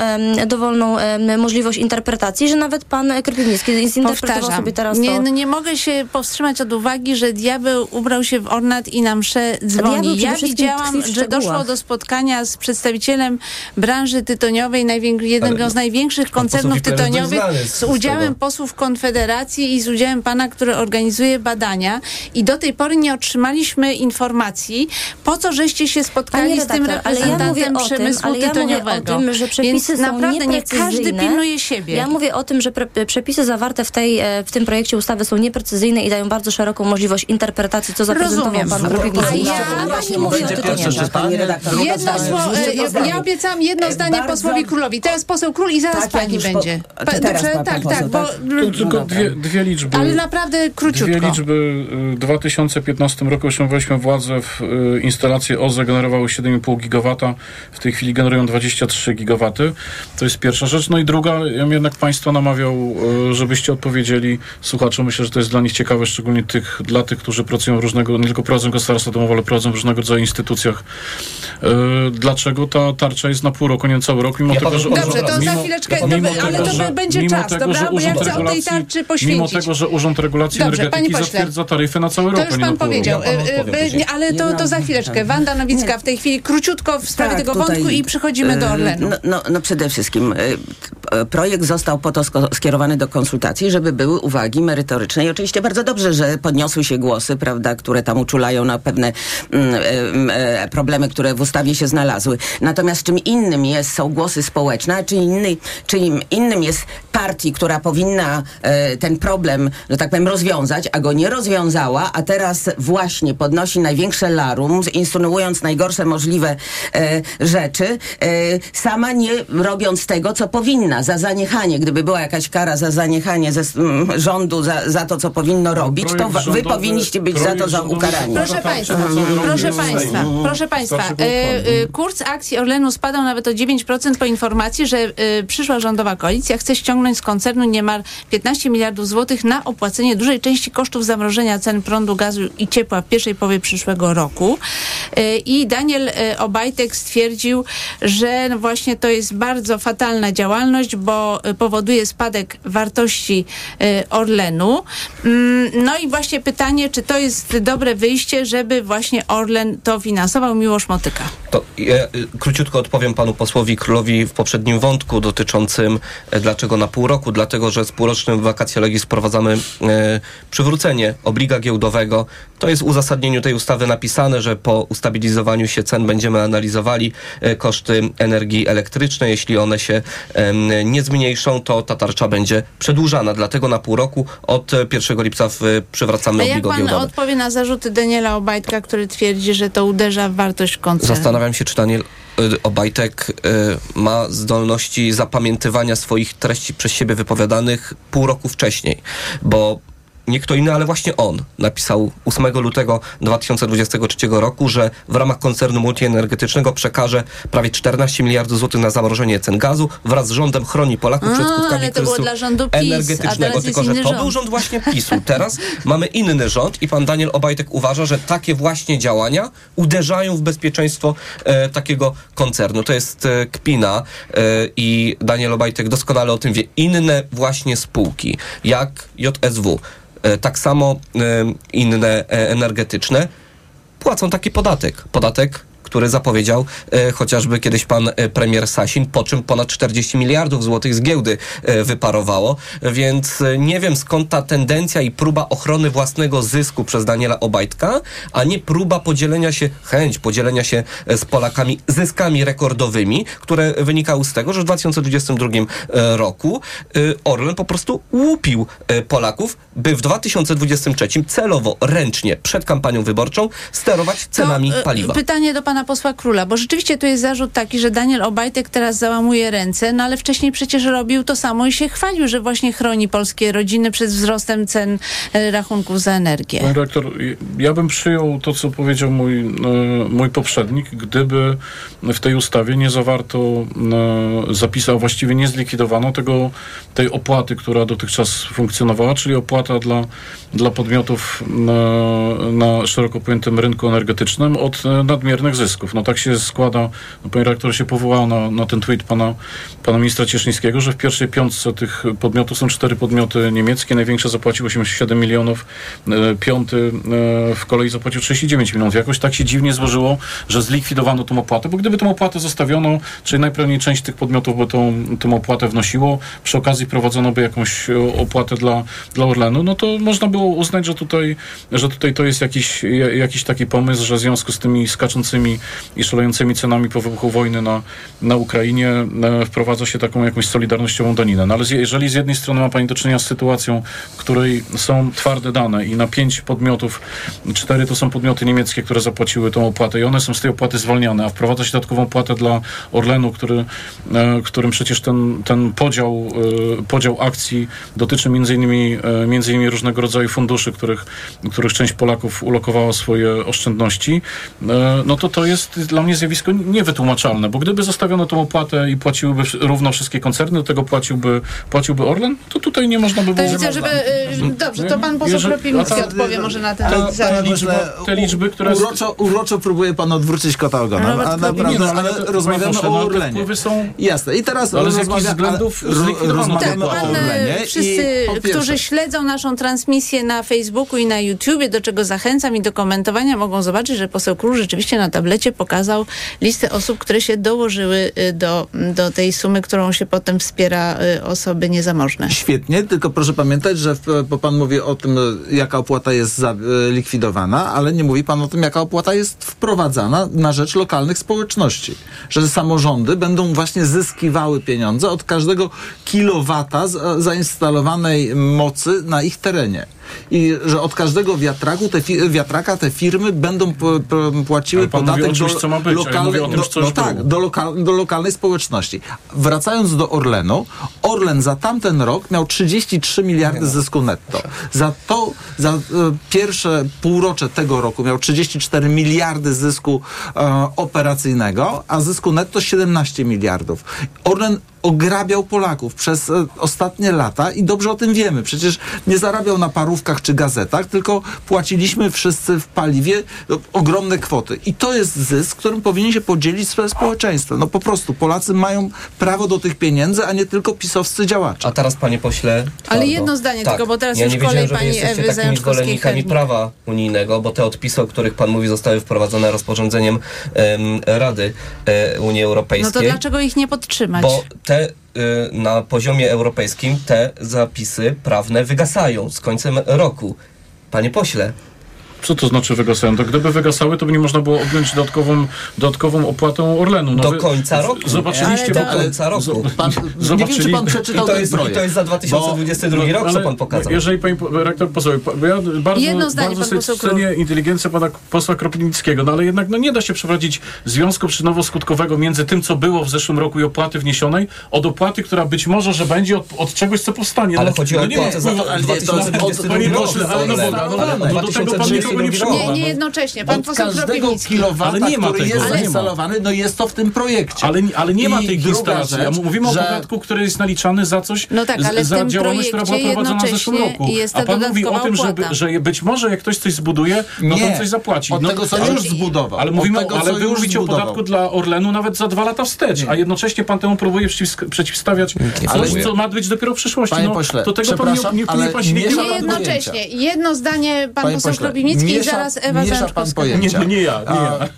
dowolną możliwość interpretacji, że nawet pan Krypiwnicki zinterpretował sobie teraz nie, to. No nie mogę się powstrzymać od uwagi, że diabeł ubrał się w ornat i na mszę dzwoni. Ja widziałam, że doszło do spotkania z przedstawicielem branży tytoniowej, największej jednego z największych koncernów tytoniowych z udziałem posłów Konfederacji i z udziałem pana, który organizuje badania. I do tej pory nie otrzymaliśmy informacji, po co żeście się spotkali z tym reprezentantem ja przemysłu tym, ale ja tytoniowego. Mówię o tym, że przepisy Więc są naprawdę nie każdy pilnuje siebie. Ja mówię o tym, że pre, przepisy zawarte w, tej, e, w tym projekcie ustawy są nieprecyzyjne i dają bardzo szeroką możliwość interpretacji, co zaprezentował Rozumiem. pan A ja, pani mówi o Jedno słowo, e, ja obiecałam jedno zdanie posłowi Królowi. Teraz poseł Król i zaraz tak, pani będzie. Po, teraz Dobrze, tak, tak, poseł, bo, tak? tylko dwie, dwie, liczby. Ale naprawdę króciutko. Dwie liczby. W 2015 roku osiągnęliśmy władzę w y, instalacje OZE generowały 7,5 gigawata. W tej chwili generują 23 gigawaty. To jest pierwsza rzecz. No i druga, ja bym jednak Państwa namawiał, y, żebyście odpowiedzieli słuchaczom. Myślę, że to jest dla nich ciekawe, szczególnie tych, dla tych, którzy pracują różnego, nie tylko prowadzą gospodarstwa domowe, ale prowadzą w różnego rodzaju instytucjach. Y, dlaczego ta tarcza jest na pół roku, nie cały rok, mimo ja tego, że Dobrze, to za chwileczkę, mimo tego, ale to że, będzie czas, tego, dobra? Bo ja chcę o tej tarczy poświęcić. Mimo tego, że Urząd Regulacji Dobrze, Energetyki zatwierdza taryfy na cały to rok, To już pan powiedział. Ja ale to, to za chwileczkę. Wanda Nowicka w tej chwili króciutko w sprawie tak, tego wątku i przechodzimy do Orlenu. No, no, no przede wszystkim projekt został po to skierowany do konsultacji, żeby były uwagi merytoryczne i oczywiście bardzo dobrze, że podniosły się głosy, prawda, które tam uczulają na pewne mm, e, problemy, które w ustawie się znalazły. Natomiast czym innym jest, są głosy społeczne, a czym, inny, czym innym jest partii, która powinna e, ten problem, że tak powiem, rozwiązać, a go nie rozwiązała, a teraz właśnie podnosi największe larum, insynuując najgorsze możliwe e, rzeczy, e, sama nie robiąc tego, co powinna, za zaniechanie. Gdyby była jakaś kara za zaniechanie ze m, rządu za, za to, co powinno no, robić, to wy powinniście być za to za ukarani. Proszę Państwa, proszę Państwa, proszę Państwa, kurs akcji Orlenu spadał nawet o 9% po informacji, że przyszła rządowa koalicja chce ściągnąć z koncernu niemal 15 miliardów złotych na opłacenie dużej części kosztów zamrożenia cen prądu, gazu i ciepła w pierwszej połowie przyszłego roku. Y, I Daniel y, Obajtek stwierdził, że właśnie to jest bardzo fatalna działalność, bo y, powoduje spadek wartości Orlenu. Mm, no i właśnie pytanie, czy to jest dobre wyjście, żeby właśnie Orlen to finansował? Miłosz Motyka. To ja króciutko odpowiem panu posłowi Królowi poprzednim wątku dotyczącym dlaczego na pół roku, dlatego że z półrocznym wakacje legis wprowadzamy e, przywrócenie obliga giełdowego. To jest w uzasadnieniu tej ustawy napisane, że po ustabilizowaniu się cen będziemy analizowali e, koszty energii elektrycznej. Jeśli one się nie zmniejszą, to ta tarcza będzie przedłużana. Dlatego na pół roku od 1 lipca przywracamy obligo giełdowe. jak pan odpowie na zarzuty Daniela Obajtka, który twierdzi, że to uderza w wartość koncernu? Zastanawiam się, czy Daniel Obajtek ma zdolności zapamiętywania swoich treści przez siebie wypowiadanych pół roku wcześniej, bo nie kto inny, ale właśnie on napisał 8 lutego 2023 roku, że w ramach koncernu multienergetycznego przekaże prawie 14 miliardów złotych na zamrożenie cen gazu wraz z rządem chroni Polaków przed skutkami kryzysu energetycznego. Tylko, że to rząd. był rząd właśnie PiSu. Teraz mamy inny rząd i pan Daniel Obajtek uważa, że takie właśnie działania uderzają w bezpieczeństwo e, takiego koncernu. To jest e, kpina e, i Daniel Obajtek doskonale o tym wie. Inne właśnie spółki, jak JSW, tak samo e, inne e, energetyczne płacą taki podatek. Podatek który zapowiedział e, chociażby kiedyś pan e, premier Sasin, po czym ponad 40 miliardów złotych z giełdy e, wyparowało. Więc nie wiem skąd ta tendencja i próba ochrony własnego zysku przez Daniela Obajtka, a nie próba podzielenia się, chęć podzielenia się z Polakami zyskami rekordowymi, które wynikały z tego, że w 2022 e, roku Orlen po prostu łupił Polaków, by w 2023 celowo, ręcznie, przed kampanią wyborczą sterować cenami to, paliwa. Pytanie do pana posła Króla, bo rzeczywiście tu jest zarzut taki, że Daniel Obajtek teraz załamuje ręce, no ale wcześniej przecież robił to samo i się chwalił, że właśnie chroni polskie rodziny przed wzrostem cen e, rachunków za energię. Panie rektor, ja bym przyjął to, co powiedział mój, e, mój poprzednik, gdyby w tej ustawie nie zawarto e, zapisu, a właściwie nie zlikwidowano tego, tej opłaty, która dotychczas funkcjonowała, czyli opłata dla, dla podmiotów na, na szeroko pojętym rynku energetycznym od nadmiernych zysków zysków. No tak się składa, no, pan rektor się powołał na, na ten tweet pana, pana ministra Cieszyńskiego, że w pierwszej piątce tych podmiotów są cztery podmioty niemieckie. Największe zapłacił 87 milionów, e, piąty e, w kolei zapłacił 39 milionów. Jakoś tak się dziwnie złożyło, że zlikwidowano tą opłatę, bo gdyby tą opłatę zostawiono, czyli najpewniej część tych podmiotów by tą, tą opłatę wnosiło, przy okazji prowadzono by jakąś opłatę dla, dla Orlenu, no to można było uznać, że tutaj, że tutaj to jest jakiś, jakiś taki pomysł, że w związku z tymi skaczącymi i szalejącymi cenami po wybuchu wojny na, na Ukrainie e, wprowadza się taką jakąś solidarnościową daninę. No ale jeżeli z jednej strony ma Pani do czynienia z sytuacją, w której są twarde dane i na pięć podmiotów, cztery to są podmioty niemieckie, które zapłaciły tą opłatę i one są z tej opłaty zwalniane, a wprowadza się dodatkową opłatę dla Orlenu, który, e, którym przecież ten, ten podział, e, podział akcji dotyczy między innymi, między innymi różnego rodzaju funduszy, których, których część Polaków ulokowała swoje oszczędności, no to to jest jest dla mnie zjawisko niewytłumaczalne, bo gdyby zostawiono tą opłatę i płaciłyby równo wszystkie koncerny, do tego płaciłby, płaciłby Orlen, to tutaj nie można by było... To widzę, żeby, y, dobrze, to pan poseł Kropiwnicki odpowie może na ten temat. Te, liczby, te liczby, które... Uroczo, uroczo próbuje pan odwrócić kota ogonem, a naprawdę, nie, no, ale, ale rozmawiamy o Orlenie. Są... Jasne, i teraz ale z jakich względów rozmawiamy tak, o Orlenie. Wszyscy, którzy śledzą naszą transmisję na Facebooku i na YouTubie, do czego zachęcam i do komentowania, mogą zobaczyć, że poseł Król rzeczywiście na tablecie pokazał listę osób, które się dołożyły y, do, do tej sumy, którą się potem wspiera y, osoby niezamożne. Świetnie, tylko proszę pamiętać, że bo pan mówi o tym, jaka opłata jest y, likwidowana, ale nie mówi pan o tym, jaka opłata jest wprowadzana na rzecz lokalnych społeczności. Że samorządy będą właśnie zyskiwały pieniądze od każdego kilowata zainstalowanej mocy na ich terenie i że od każdego wiatraku te wiatraka te firmy będą płaciły podatek do, lokalnej, do, no tak, do, lokal, do lokalnej społeczności. Wracając do Orlenu, Orlen za tamten rok miał 33 miliardy no. zysku netto. Za to, za e, pierwsze półrocze tego roku miał 34 miliardy zysku e, operacyjnego, a zysku netto 17 miliardów. Orlen ograbiał Polaków przez e, ostatnie lata i dobrze o tym wiemy. Przecież nie zarabiał na parówkach czy gazetach, tylko płaciliśmy wszyscy w paliwie no, ogromne kwoty. I to jest zysk, którym powinien się podzielić swoje społeczeństwo. No po prostu Polacy mają prawo do tych pieniędzy, a nie tylko pisowscy działacze. A teraz, panie pośle... Ale jedno zdanie tak. tylko, bo teraz ja już kolej pani Ewy zwolennikami prawa unijnego, bo te odpisy, o których pan mówi, zostały wprowadzone rozporządzeniem um, Rady e, Unii Europejskiej. No to dlaczego ich nie podtrzymać? Bo te te y, na poziomie europejskim te zapisy prawne wygasają z końcem roku. Panie pośle, Co to znaczy wygasają? To gdyby wygasały, to by nie można było objąć dodatkową, dodatkową opłatą Orlenu. No do końca roku. Zobaczyliście, do końca roku. Pan, nie wiem, czy pan przeczytał I to jest, ten I to jest za 2022 bo, rok, co pan pokazał. Jeżeli pani rektor pozwoli, ja bardzo, Jedno zdanie, bardzo sobie cenię inteligencję pana posła Kropnickiego, no ale jednak no, nie da się przeprowadzić związku przyczynowo-skutkowego między tym, co było w zeszłym roku i opłaty wniesionej, od opłaty, która być może, że będzie od, od czegoś, co powstanie. Ale no, chodzi o no, opłatę za 2022 rok. No do tego pan nikogo nie nie, nie jednocześnie. Pan poseł każdego kilowata, ale nie ma który jest zainstalowany, no jest to w tym projekcie. Ale, ale nie ma tej instalacji. Ja mówimy że... o podatku, który jest naliczany za coś, no tak, ale za działalność, która była prowadzona w zeszłym roku. A pan mówi o tym, że, że być może jak ktoś coś zbuduje, no to coś zapłaci. Od no, tego, co już zbudował. Ale mówimy, tego, ale wy mówicie o podatku dla Orlenu nawet za dwa lata wstecz, a jednocześnie pan temu próbuje przeciwstawiać coś, co ma być dopiero w przyszłości. Panie pośle, to tego pan nie, nie, nie, nie jednocześnie. Jedno zdanie pan poseł Krobimicki i zaraz Ewa Zajączkowska. Nie, nie ja, nie ja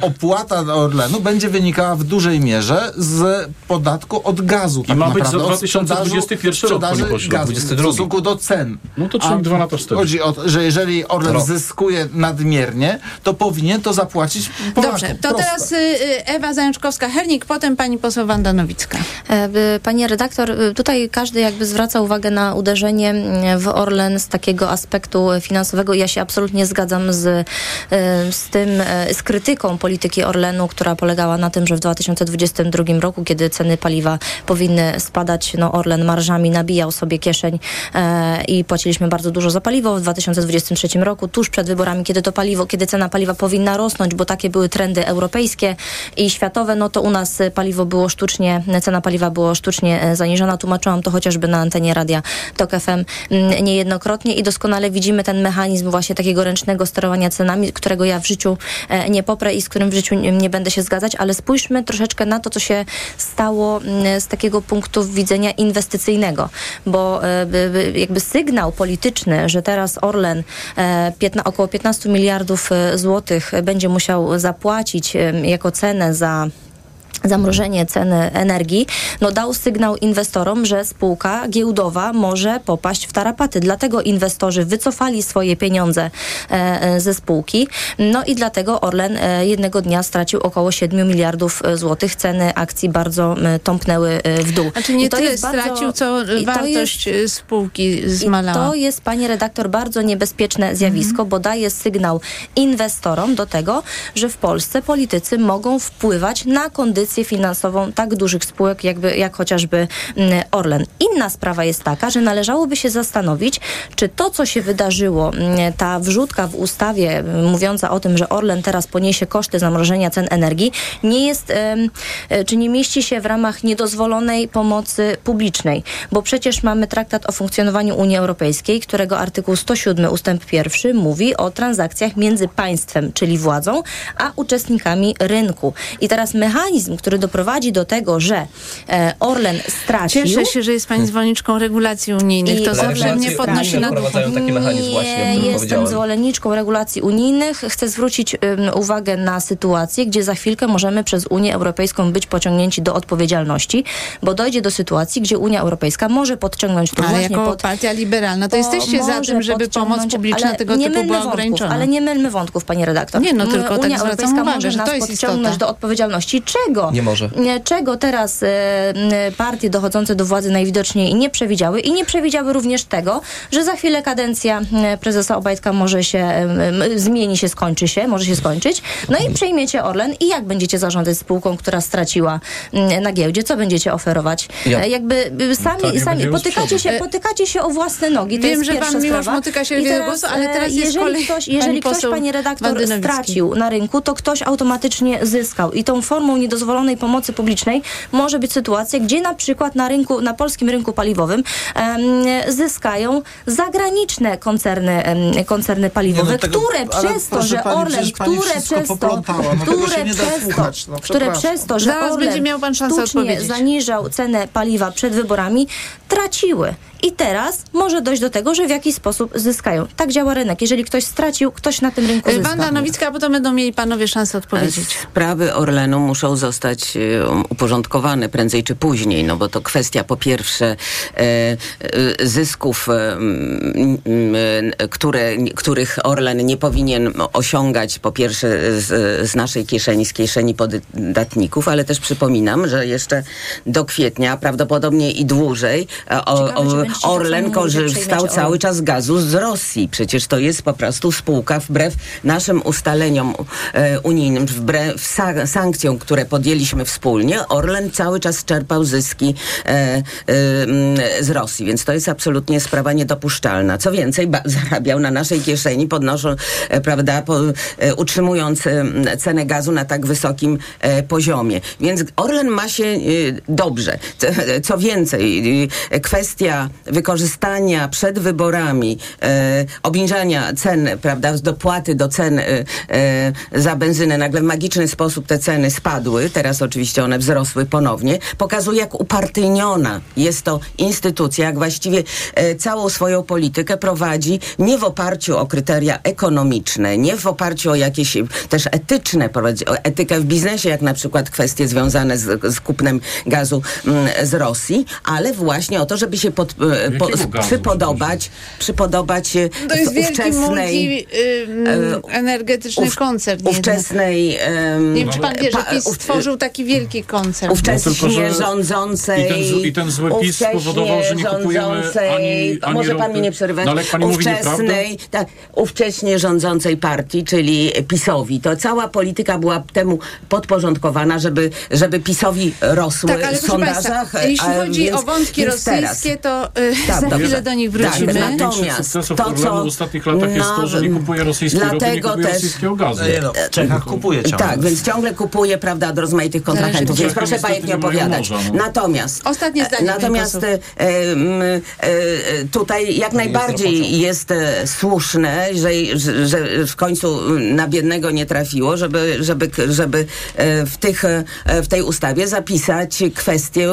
opłata Orlenu będzie wynikała w dużej mierze z podatku od gazu. I tak ma naprawdę, być za 2021 rok, panie gazu, w stosunku do cen. No to czyli dwa lata wstecz. Chodzi o to, że jeżeli Orlen rok. zyskuje nadmiernie, to powinien to zapłacić Polakom. Dobrze, to Proste. teraz y, y, Ewa Zajączkowska-Hernik, potem pani poseł Wanda Nowicka. E, Panie redaktor, y, tutaj każdy jakby zwraca uwagę na uderzenie w Orlen z takiego aspektu finansowego. Ja się absolutnie zgadzam z, z tym, z krytyką polityki Orlenu, która polegała na tym, że w 2022 roku, kiedy ceny paliwa powinny spadać, no Orlen marżami nabijał sobie kieszeń e, i płaciliśmy bardzo dużo za paliwo w 2023 roku, tuż przed wyborami, kiedy to paliwo, kiedy cena paliwa powinna rosnąć, bo takie były trendy europejskie i światowe, no to u nas paliwo było sztucznie, cena paliwa było sztucznie e, zaniżona. Tłumaczyłam to chociażby na antenie radia TOK FM mm, niejednokrotnie i doskonale widzimy ten mechanizm właśnie takiego ręcznego sterowania cenami, którego ja w życiu e, nie poprę i z którym w życiu nie będę się zgadzać, ale spójrzmy troszeczkę na to, co się stało mm, z takiego punktu widzenia inwestycyjnego, bo e, jakby sygnał polityczny, że teraz Orlen e, około 15 miliardów e, złotych będzie musiał zapłacić jako cenę za zamrożenie ceny energii, no dał sygnał inwestorom, że spółka giełdowa może popaść w tarapaty. Dlatego inwestorzy wycofali swoje pieniądze e, e ze spółki. No i dlatego Orlen e, jednego dnia stracił około 7 miliardów złotych. Ceny akcji bardzo tąpnęły w dół. Znaczy nie I to tyle jest stracił, bardzo, co wartość jest, spółki zmalała. To jest, pani redaktor, bardzo niebezpieczne zjawisko, mhm. bo daje sygnał inwestorom do tego, że w Polsce politycy mogą wpływać na kondycję pozycję finansową tak dużych spółek, jakby, jak chociażby mm, Orlen. Inna sprawa jest taka, że należałoby się zastanowić, czy to, co się wydarzyło, mm, ta wrzutka w ustawie mm, mówiąca o tym, że Orlen teraz poniesie koszty zamrożenia cen energii, nie jest, e, czy nie mieści się w ramach niedozwolonej pomocy publicznej, bo przecież mamy traktat o funkcjonowaniu Unii Europejskiej, którego artykuł 107 ustęp 1 mówi o transakcjach między państwem, czyli władzą, a uczestnikami rynku. I teraz mechanizm, który doprowadzi do tego, że e, Orlen stracił... Cieszę się, że jest Pani zwolenniczką regulacji unijnych. To zawsze mnie podnosi na właśnie, Nie jestem zwolenniczką regulacji unijnych. Chcę zwrócić uwagę na sytuację, gdzie za chwilkę możemy przez Unię Europejską być pociągnięci do odpowiedzialności, bo dojdzie do sytuacji, gdzie Unia Europejska może podciągnąć to ale właśnie jako pod... partia liberalna, to jesteście za tym, żeby pomoc publiczna tego typu była ograniczona. Ale nie mylmy wątków, pani redaktor. Nie, no tylko tak Unia tak Europejska uwagę, może nas podciągnąć istota. do odpowiedzialności. Czego nie może. Czego teraz e, partie dochodzące do władzy najwidoczniej nie przewidziały i nie przewidziały również tego, że za chwilę kadencja prezesa Obajtka może się zmieni się, skończy się, może się skończyć. No i przejmiecie Orlen i jak będziecie zarządzać spółką, która straciła na giełdzie? Co będziecie oferować? Ja. E, jakby sami, sami potykacie się, potykacie się o własne nogi. To Wiem, że pan Miłosz motyka się teraz, głosu, ale teraz e, jeżeli kolej, ktoś, jeżeli ktoś, pani redaktor, stracił na rynku, to ktoś automatycznie zyskał. I tą formą niedozwoloną dozwolonej pomocy publicznej może być sytuacja, gdzie na przykład na rynku, na polskim rynku paliwowym zyskają zagraniczne koncerny, koncerny paliwowe, no tego, które przez to, że Orlen, które przez to, które przez to, no, które przez to, że Zaraz Orlen będzie miał pan szansę zaniżał cenę paliwa przed wyborami, traciły. I teraz może dojść do tego, że w jakiś sposób zyskają. Tak działa rynek. Jeżeli ktoś stracił, ktoś na tym rynku zyska. Wanda Nowicka, a potem będą mieli panowie szansę odpowiedzieć. Sprawy Orlenu muszą zostać uporządkowane prędzej czy później, no bo to kwestia po pierwsze zysków, które, których Orlen nie powinien osiągać po pierwsze z, z naszej kieszeni, z kieszeni podatników, ale też przypominam, że jeszcze do kwietnia, prawdopodobnie i dłużej, e, o, o, Orlen korzystał cały czas z gazu z Rosji. Przecież to jest po prostu spółka wbrew naszym ustaleniom e, unijnym, wbrew sa sankcjom, które podjęliśmy wspólnie, Orlen cały czas czerpał zyski e, e, z Rosji, więc to jest absolutnie sprawa niedopuszczalna. Co więcej, zarabiał na naszej kieszeni, podnosząc, e, prawda, po, e, utrzymując cenę gazu na tak wysokim poziomie. Więc Orlen ma się dobrze. Co więcej, kwestia wykorzystania przed wyborami, obniżania cen, prawda, dopłaty do cen za benzynę, nagle w magiczny sposób te ceny spadły, teraz oczywiście one wzrosły ponownie, pokazuje, jak upartyjniona jest to instytucja, jak właściwie całą swoją politykę prowadzi nie w oparciu o kryteria ekonomiczne, nie w oparciu o jakieś też etyczne, etykę w biznesie, jak na przykład kwestie związane z, z kupnem gazu mm, z Rosji, ale właśnie o to, żeby się pod, e, po, przypodobać, przypodobać e, to jest ówczesnej multi, yy, energetyczny ów, koncern. Ówczesnej um, nie wiem, czy pan wie, że PiS stworzył taki wielki koncern. Ówczesnie no, tylko, rządzącej i ten, i ten zły PiS spowodował, że nie kupujemy ani, ani Może pan mi nie przerywać. No, ale pani ówczesnej, tak, ówcześnie rządzącej partii, czyli PiSowi. To cała polityka była temu podporządkowana, żeby, żeby PiSowi rosły tak, ale w sondażach. Państwa, jeśli chodzi więc, o wątki rosyjskie, to tak, za chwilę do nich wrócimy. Tak, natomiast to, co w ostatnich latach jest to, że nie kupuje rosyjskiego dlatego ropy, nie kupuje też, rosyjskiego gazu. Nie no, w Czechach kupuje ciągle. Tak, więc ciągle kupuje, prawda, od rozmaitych kontrahentów. Więc proszę bajek nie opowiadać. No. Natomiast, Ostatnie zdanie, natomiast e, e, tutaj jak najbardziej jest e, słuszne, że, że w końcu na biednego nie trafiło, żeby, żeby, żeby e, w, tych, e, w tej ustawie zapisać kwestię,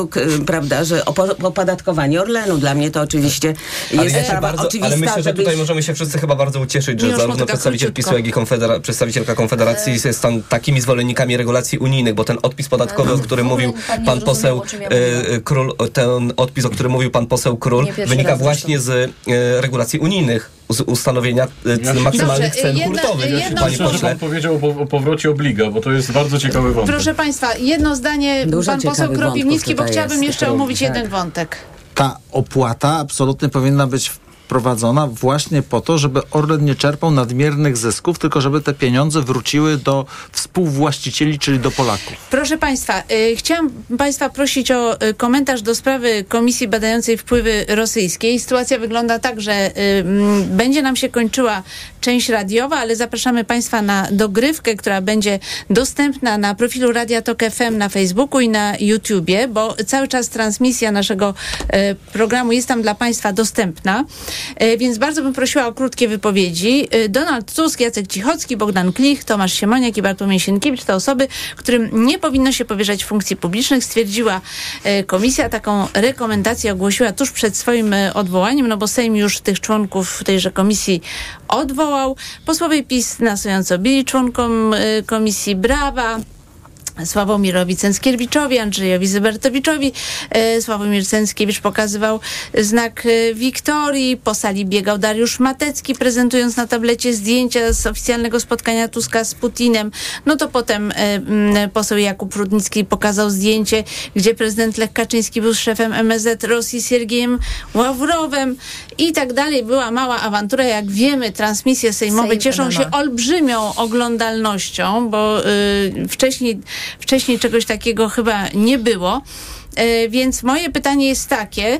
prawda, że opodatkowanie Orlenu. Dla mnie to oczywiście jest ja sprawa bardzo, oczywista. Ale myślę, że tutaj możemy się wszyscy chyba bardzo ucieszyć, że zarówno przedstawiciel PiSu, jak i konfedera przedstawicielka Konfederacji e... są takimi zwolennikami regulacji unijnych, bo ten odpis podatkowy, o którym mówił pan poseł e, Król, ten odpis, o którym mówił pan poseł Król, wynika właśnie z e, regulacji unijnych z ustanowienia ja maksymalnych Dobrze, cen jedna, hurtowych. Jedno... Panie pośle. Pan powiedział o, o, powrocie obliga, bo to jest bardzo ciekawy wątek. Proszę Państwa, jedno zdanie, Dużo pan poseł Kropiwnicki, bo chciałabym jest, jeszcze omówić tak. jeden wątek. Ta opłata absolutnie powinna być wprowadzona właśnie po to, żeby Orlen nie czerpał nadmiernych zysków, tylko żeby te pieniądze wróciły do współwłaścicieli, czyli do Polaków. Proszę Państwa, y, chciałam Państwa prosić o y, komentarz do sprawy Komisji Badającej Wpływy Rosyjskiej. Sytuacja wygląda tak, że y, będzie nam się kończyła część radiowa, ale zapraszamy Państwa na dogrywkę, która będzie dostępna na profilu Radia Tok FM na Facebooku i na YouTubie, bo cały czas transmisja naszego y, programu jest tam dla Państwa dostępna. E, więc bardzo bym prosiła o krótkie wypowiedzi. E, Donald Tusk, Jacek Cichocki, Bogdan Klich, Tomasz Siemoniak i Bartłomiej Sienkiewicz to osoby, którym nie powinno się powierzać funkcji publicznych, stwierdziła e, komisja. Taką rekomendację ogłosiła tuż przed swoim odwołaniem, no bo Sejm już tych członków tejże komisji odwołał. Posłowie PiS nasująco bili członkom komisji brawa. Sławomirowi Cęckiewiczowi, Andrzejowi Zybertowiczowi. E, Sławomir Cęckiewicz pokazywał znak e, Wiktorii. Po sali biegał Dariusz Matecki, prezentując na tablecie zdjęcia z oficjalnego spotkania Tuska z Putinem. No to potem e, poseł Jakub Rudnicki pokazał zdjęcie, gdzie prezydent Lech Kaczyński był szefem MSZ Rosji Siergiejem Ławrowem i tak dalej. Była mała awantura. Jak wiemy, transmisje sejmowe Sejm cieszą się olbrzymią oglądalnością, bo y, wcześniej Wcześniej czegoś takiego chyba nie było. E, więc moje pytanie jest takie, e,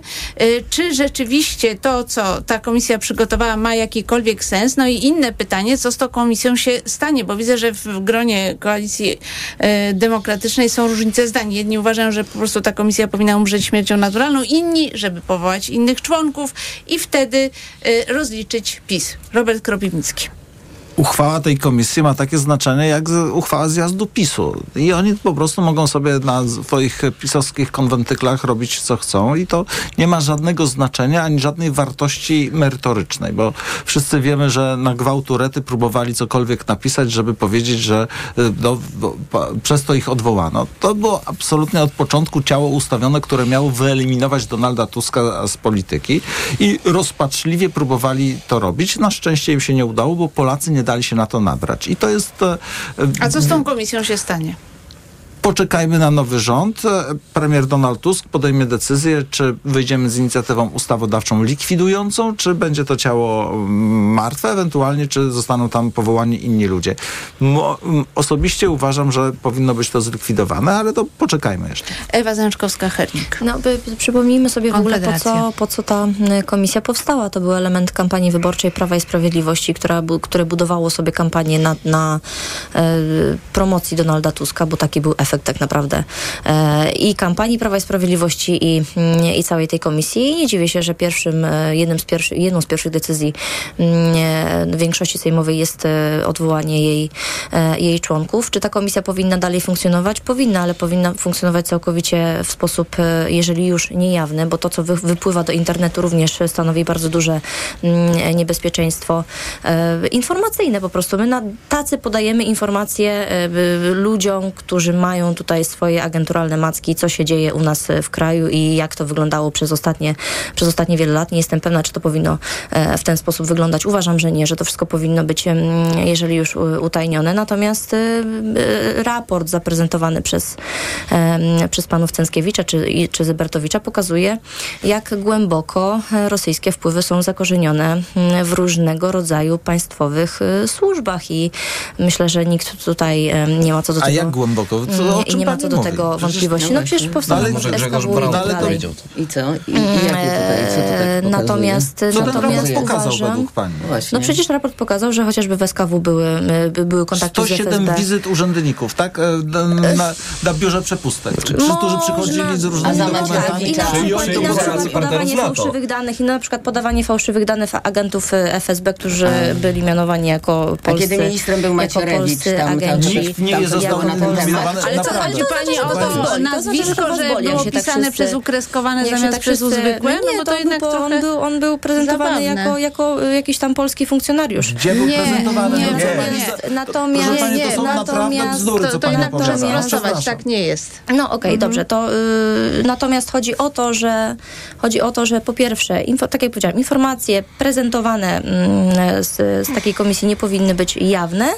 czy rzeczywiście to, co ta komisja przygotowała, ma jakikolwiek sens? No i inne pytanie, co z tą komisją się stanie? Bo widzę, że w gronie koalicji e, demokratycznej są różnice zdań. Jedni uważają, że po prostu ta komisja powinna umrzeć śmiercią naturalną, inni, żeby powołać innych członków i wtedy rozliczyć PiS. Robert Kropiwnicki. Uchwała tej komisji ma takie znaczenie jak uchwała zjazdu PiSu. I oni po prostu mogą sobie na swoich pisowskich konwentyklach robić co chcą i to nie ma żadnego znaczenia ani żadnej wartości merytorycznej, bo wszyscy wiemy, że na gwałturety próbowali cokolwiek napisać, żeby powiedzieć, że y, no, przez to ich odwołano. To było absolutnie od początku ciało ustawione, które miało wyeliminować Donalda Tuska z polityki i rozpaczliwie próbowali to robić. Na szczęście im się nie udało, bo Polacy nie dali się na to nabrać. I to jest... E, A co z tą komisją się stanie? Poczekajmy na nowy rząd. Premier Donald Tusk podejmie decyzję, czy wyjdziemy z inicjatywą ustawodawczą likwidującą, czy będzie to ciało mm, martwe, ewentualnie, czy zostaną tam powołani inni ludzie. Mo osobiście uważam, że powinno być to zlikwidowane, ale to poczekajmy jeszcze. Ewa Zęczkowska-Hernik. No, by, przypomnijmy sobie w ogóle, po co, po co ta komisja powstała. To był element kampanii wyborczej Prawa i Sprawiedliwości, która, które budowało sobie kampanię na, na e, promocji Donalda Tuska, bo taki był efekt tak naprawdę e, i kampanii Prawa i Sprawiedliwości i, mm, i całej tej komisji. I nie dziwię się, że pierwszym, e, jednym z pierwszy, jedną z pierwszych decyzji mm, większości sejmowej jest e, odwołanie jej, jej członków. Czy ta komisja powinna dalej funkcjonować? Powinna, ale powinna funkcjonować całkowicie w sposób, jeżeli już niejawny, bo to, co wy, wypływa do internetu również stanowi bardzo duże mm, niebezpieczeństwo informacyjne po prostu. My na tacy podajemy informacje ludziom, którzy mają tutaj swoje agenturalne macki, co się dzieje u nas w kraju i jak to wyglądało przez ostatnie, przez ostatnie wiele lat. Nie jestem pewna, czy to powinno e, w ten sposób wyglądać. Uważam, że nie, że to wszystko powinno być, jeżeli już utajnione. Natomiast e, e, raport zaprezentowany przez, przez panów Cęskiewicza czy, czy Zybertowicza pokazuje, jak głęboko rosyjskie wpływy są zakorzenione w różnego rodzaju państwowych służbach i myślę, że nikt tutaj nie ma co do tego... A jak głęboko? Co, i nie ma co do tego mówi? wątpliwości. No przecież powstało ale może Grzegorz Braun powiedział to. I co? I, i jakie tutaj, co tutaj Natomiast, co natomiast pokazał uważam, według pani? No przecież raport pokazał, że chociażby w SKW były, były kontakty 107 z FSB. wizyt urzędników, tak? E, na, na, na biurze przepustek. Czy, którzy przychodzili z różnymi dokumentami. I na przykład podawanie fałszywych danych i na przykład podawanie fałszywych danych agentów e, FSB, którzy byli mianowani jako polscy, A kiedy ministrem był Macierewicz, tam, Nikt nie został nominowany ale co chodzi pani o to nazwisko, że było tak pisane przez ukreskowane zamiast tak przez zwykłe? No, no bo to jednak trochę on był, on był prezentowany jako, jako jakiś tam polski funkcjonariusz. Gdzie był prezentowany? Nie, nie, Natomiast... Nie, to są naprawdę bzdury, co pani opowiada. Tak nie jest. No okej, mhm. dobrze. To, y, natomiast chodzi o to, że chodzi o to, że po pierwsze, info, tak jak powiedziałam, informacje prezentowane mm, z, z takiej komisji nie powinny być jawne.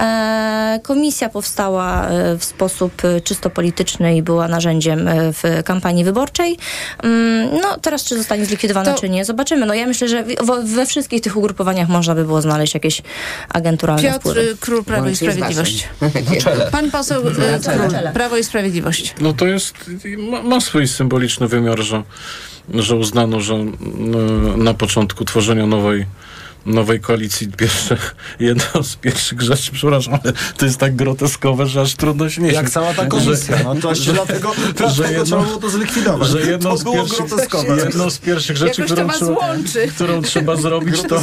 E, komisja powstała e, w sposób e, czysto polityczny i była narzędziem e, w kampanii wyborczej. Mm, no teraz czy zostanie zlikwidowana, to... czy nie, zobaczymy. No ja myślę, że we wszystkich tych ugrupowaniach można by było znaleźć jakieś agenturalne Piotr wpływy. Król, Prawo i Sprawiedliwość. Pan poseł Król, Prawo i Sprawiedliwość. No to jest, ma, ma swój symboliczny wymiar, że, że uznano, że na początku tworzenia nowej nowej koalicji pierwsze, jedno z pierwszych rzeczy, przepraszam, ale to jest tak groteskowe, że aż trudno się nie Jak cała ta komisja, że, no to że, dlatego, dlatego jedno, trzeba było to zlikwidować. Że jedną, z pierwszych, jedną z pierwszych rzeczy, którą trzeba, którą trzeba zrobić, to,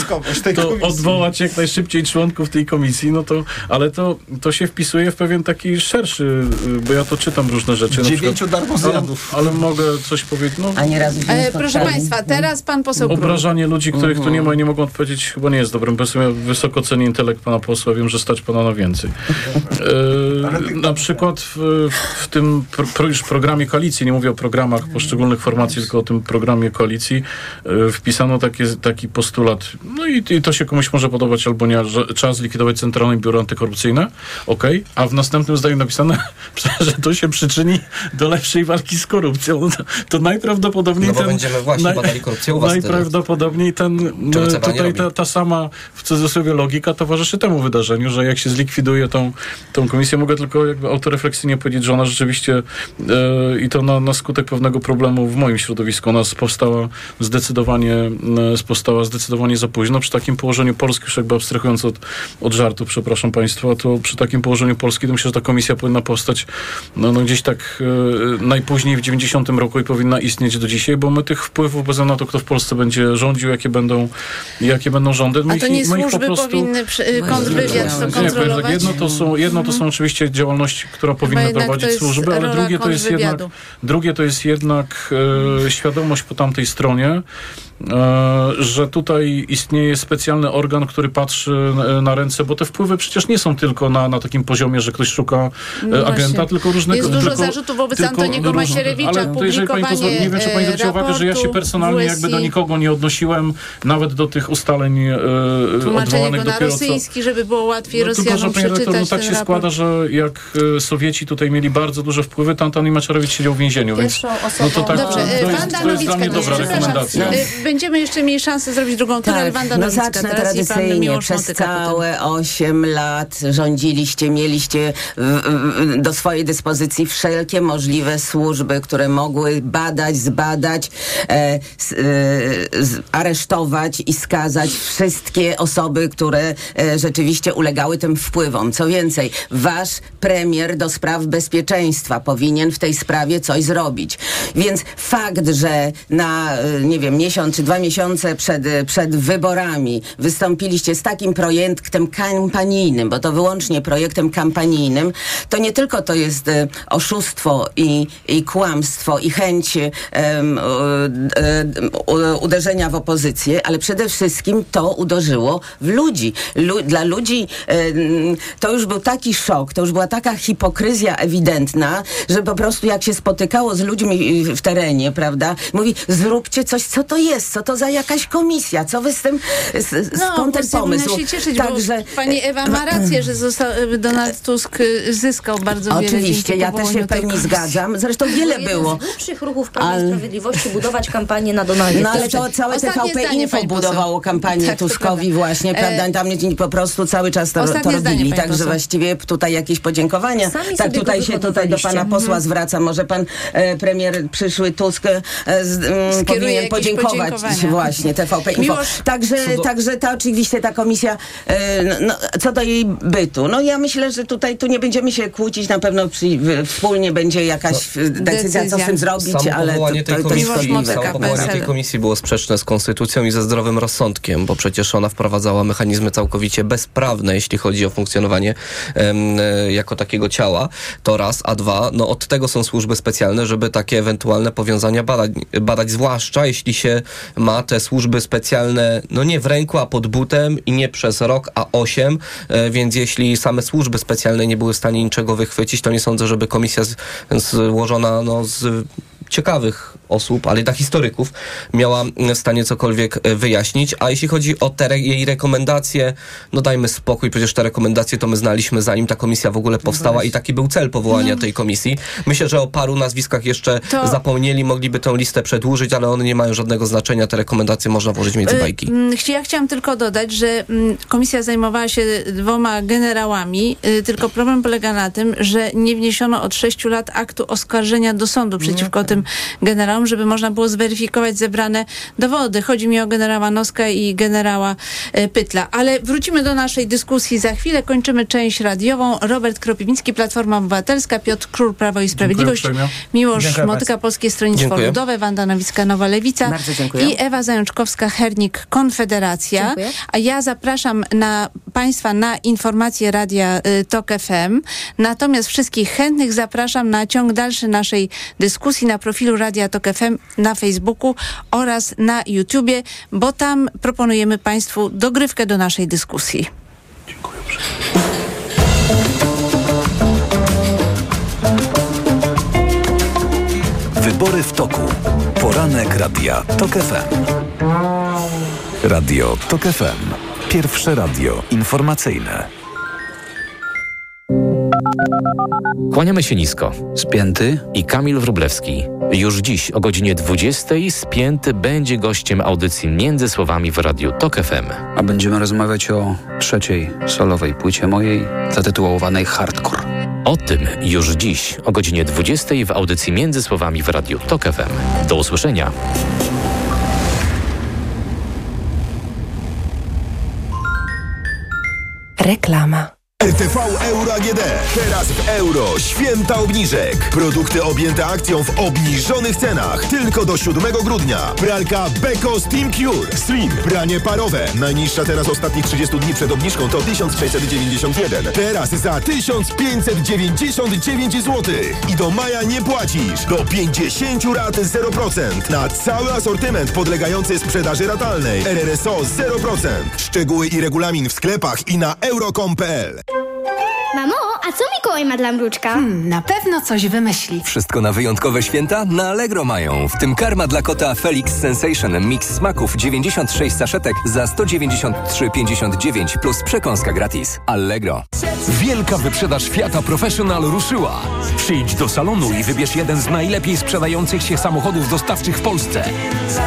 to odwołać jak najszybciej członków tej komisji, no to, ale to, to się wpisuje w pewien taki szerszy, bo ja to czytam różne rzeczy. Dziewięciu darmozjadów. Ale, ale mogę coś powiedzieć, no. A nie raz e, Proszę Państwa, teraz pan poseł Obrażanie ludzi, których tu nie ma i nie mogą odpowiedzieć chyba nie jest dobrym pomysłem. Ja wysoko cenię intelekt pana posła, wiem, że stać pana na więcej. E, na przykład w, w tym pro, już programie koalicji, nie mówię o programach poszczególnych formacji, tylko o tym programie koalicji, e, wpisano takie, taki postulat, no i, i, to się komuś może podobać albo nie, że trzeba zlikwidować Centralne Biuro Antykorupcyjne, ok, a w następnym zdaniu napisane, że to się przyczyni do lepszej walki z korupcją. No to, to najprawdopodobniej no ten... będziemy właśnie naj, badali korupcję u was Najprawdopodobniej ten, tutaj ta, ta sama w cudzysłowie logika towarzyszy temu wydarzeniu, że jak się zlikwiduje tą, tą komisję, mogę tylko jakby autorefleksyjnie powiedzieć, że ona rzeczywiście e, i to na, na skutek pewnego problemu w moim środowisku, ona powstała zdecydowanie, e, powstała zdecydowanie za późno. Przy takim położeniu Polski, już jakby abstrahując od, od żartu, przepraszam Państwa, to przy takim położeniu Polski to myślę, że ta komisja powinna powstać no, no gdzieś tak e, najpóźniej w 90 roku i powinna istnieć do dzisiaj, bo my tych wpływów, bez na to, kto w Polsce będzie rządził, jakie będą, jakie będą samorządy. My A to nie ich, służby po prostu... powinny przy, kontrwywiad to kontrolować? Nie, jedno to są, jedno to są oczywiście działalności, która powinna prowadzić służby, ale drugie to jest jednak, drugie to jest jednak e, świadomość po tamtej stronie, że tutaj istnieje specjalny organ, który patrzy na ręce, bo te wpływy przecież nie są tylko na, na takim poziomie, że ktoś szuka e, no agenta, tylko różnego... Jest dużo tylko, zarzutów wobec tylko, Antoniego Macierewicza, ale to jeżeli pani pozwoli, Nie wiem, czy pani zwróciła uwagę, że ja się personalnie jakby do nikogo nie odnosiłem, nawet do tych ustaleń e, odwołanych na rosyjski, żeby było łatwiej no, Rosjanom tylko, że, przeczytać no, tak się raport. składa, że jak e, Sowieci tutaj mieli bardzo duże wpływy, to Antoni Macierewicz siedział w więzieniu, więc no to tak, Dobrze, to, jest, to jest dla mnie dobra rekomendacja będziemy jeszcze mieli szansę zrobić drugą turę, tak, Wanda No zacznę tradycyjnie. Przez całe osiem lat rządziliście, mieliście do swojej dyspozycji wszelkie możliwe służby, które mogły badać, zbadać, e, e, aresztować i skazać wszystkie osoby, które e, rzeczywiście ulegały tym wpływom. Co więcej, wasz premier do spraw bezpieczeństwa powinien w tej sprawie coś zrobić. Więc fakt, że na, e, nie wiem, miesiąc czy dwa miesiące przed, przed wyborami. Wystąpiliście z takim projektem kampanijnym, bo to wyłącznie projektem kampanijnym, to nie tylko to jest e, oszustwo i, i kłamstwo i chęć e, uderzenia w opozycję, ale przede wszystkim to uderzyło w ludzi. Lu, dla ludzi to już był taki szok, to już była taka hipokryzja ewidentna, że po prostu jak się spotykało z ludźmi w terenie, prawda, mówi zróbcie coś, co to jest, co to za jakaś komisja, co wy z tym, z, no, skąd ten pomysł? się cieszyć, Także, pani Ewa ma rację, że został, Donald Tusk zyskał bardzo wiele. Oczywiście, ja też się w pełni zgadzam. Zresztą wiele było. Z lepszych ruchów Prawa Sprawiedliwości budować kampanię na Donaldzie No ale to całe Ostatnie TVP zdanie, Info budowało kampanię tak, Tuskowi właśnie, prawda? E, Tam po prostu cały czas to, to robili. Także właściwie tutaj jakieś podziękowania. Sami tak, tutaj się tutaj do pana posła mhm. zwracam. Może pan e, premier przyszły Tusk e, z, mm, powinien podziękować właśnie TVP Info. Także, do... także ta oczywiście ta komisja, e, no, co do jej bytu. No ja myślę, że tutaj tu nie będziemy się kłócić, na pewno przy, wspólnie będzie jakaś no, decyzja, co z tym zrobić, ale to, to, to komisji, samo powołanie tej komisji było sprzeczne z konstytucją i ze zdrowym rozsądkiem, bo przecież ona wprowadzała mechanizmy całkowicie bezprawne, jeśli chodzi o funkcjonowanie e, jako takiego ciała. To raz, a dwa, no od tego są służby specjalne, żeby takie ewentualne powiązania badać, badać zwłaszcza jeśli się ma te służby specjalne, no nie w ręku, a pod butem i nie przez rok, a osiem, e, więc jeśli same służby specjalne nie były w stanie niczego wychwycić, to nie sądzę, żeby komisja złożona no, z ciekawych osób, ale dla historyków, miała w stanie cokolwiek e, wyjaśnić. A jeśli chodzi o te jej rekomendacje, no dajmy spokój, przecież te rekomendacje to my znaliśmy zanim ta komisja w ogóle powstała i taki był cel powołania no. tej komisji. Myślę, że o paru nazwiskach jeszcze to... zapomnieli, mogliby tę listę przedłużyć, ale one nie mają żadnego znaczenia. Te rekomendacje można włożyć między e, bajki. Ja chciałam tylko dodać, że komisja zajmowała się dwoma generałami, y, tylko problem polega na tym, że nie wniesiono od sześciu lat aktu oskarżenia do sądu przeciwko tym generałom, żeby można było zweryfikować zebrane dowody. Chodzi mi o generała Noska i generała e, Pytla. Ale wrócimy do naszej dyskusji za chwilę. Kończymy część radiową. Robert Kropiwnicki, Platforma Obywatelska, Piotr Król, Prawo i Sprawiedliwość, Miłosz dziękuję Motyka, Polskie Stronnictwo dziękuję. Ludowe, Wanda Nowicka, Nowa Lewica i Ewa Zajączkowska-Hernik, Konfederacja. Dziękuję. A ja zapraszam na Państwa na informacje Radia y, TOK FM. Natomiast wszystkich chętnych zapraszam na ciąg dalszy naszej dyskusji na profilu Radia Tok FM na Facebooku oraz na YouTubie, bo tam proponujemy Państwu dogrywkę do naszej dyskusji. Dziękuję. Wybory w toku. Poranek Radia TOK FM. Radio TOK FM. Pierwsze radio informacyjne. Kłaniamy się nisko. Spięty i Kamil Wrublewski. Już dziś o godzinie 20 Spięty będzie gościem audycji Między Słowami w Radiu TOK FM. A będziemy rozmawiać o trzeciej solowej płycie mojej, zatytułowanej Hardcore. O tym już dziś o godzinie 20 w audycji Między Słowami w Radiu TOK FM. Do usłyszenia. Reklama. RTV Euro AGD. Teraz w euro. Święta obniżek. Produkty objęte akcją w obniżonych cenach. Tylko do 7 grudnia. Pralka Beko Steam Cure. Slim. Pranie parowe. Najniższa teraz ostatnich 30 dni przed obniżką to 1691. Teraz za 1599 zł. I do maja nie płacisz. Do 50 rat 0%. Na cały asortyment podlegający sprzedaży ratalnej. RRSO 0%. Szczegóły i regulamin w sklepach i na euro.com.pl ¡Mamón! A co Mikołaj ma dla mruczka? Hmm, na pewno coś wymyśli. Wszystko na wyjątkowe święta? Na Allegro mają. W tym karma dla kota Felix Sensation Mix smaków 96 saszetek za 193,59 plus przekąska gratis. Allegro. Wielka wyprzedaż Fiata Professional ruszyła. Przyjdź do salonu i wybierz jeden z najlepiej sprzedających się samochodów dostawczych w Polsce.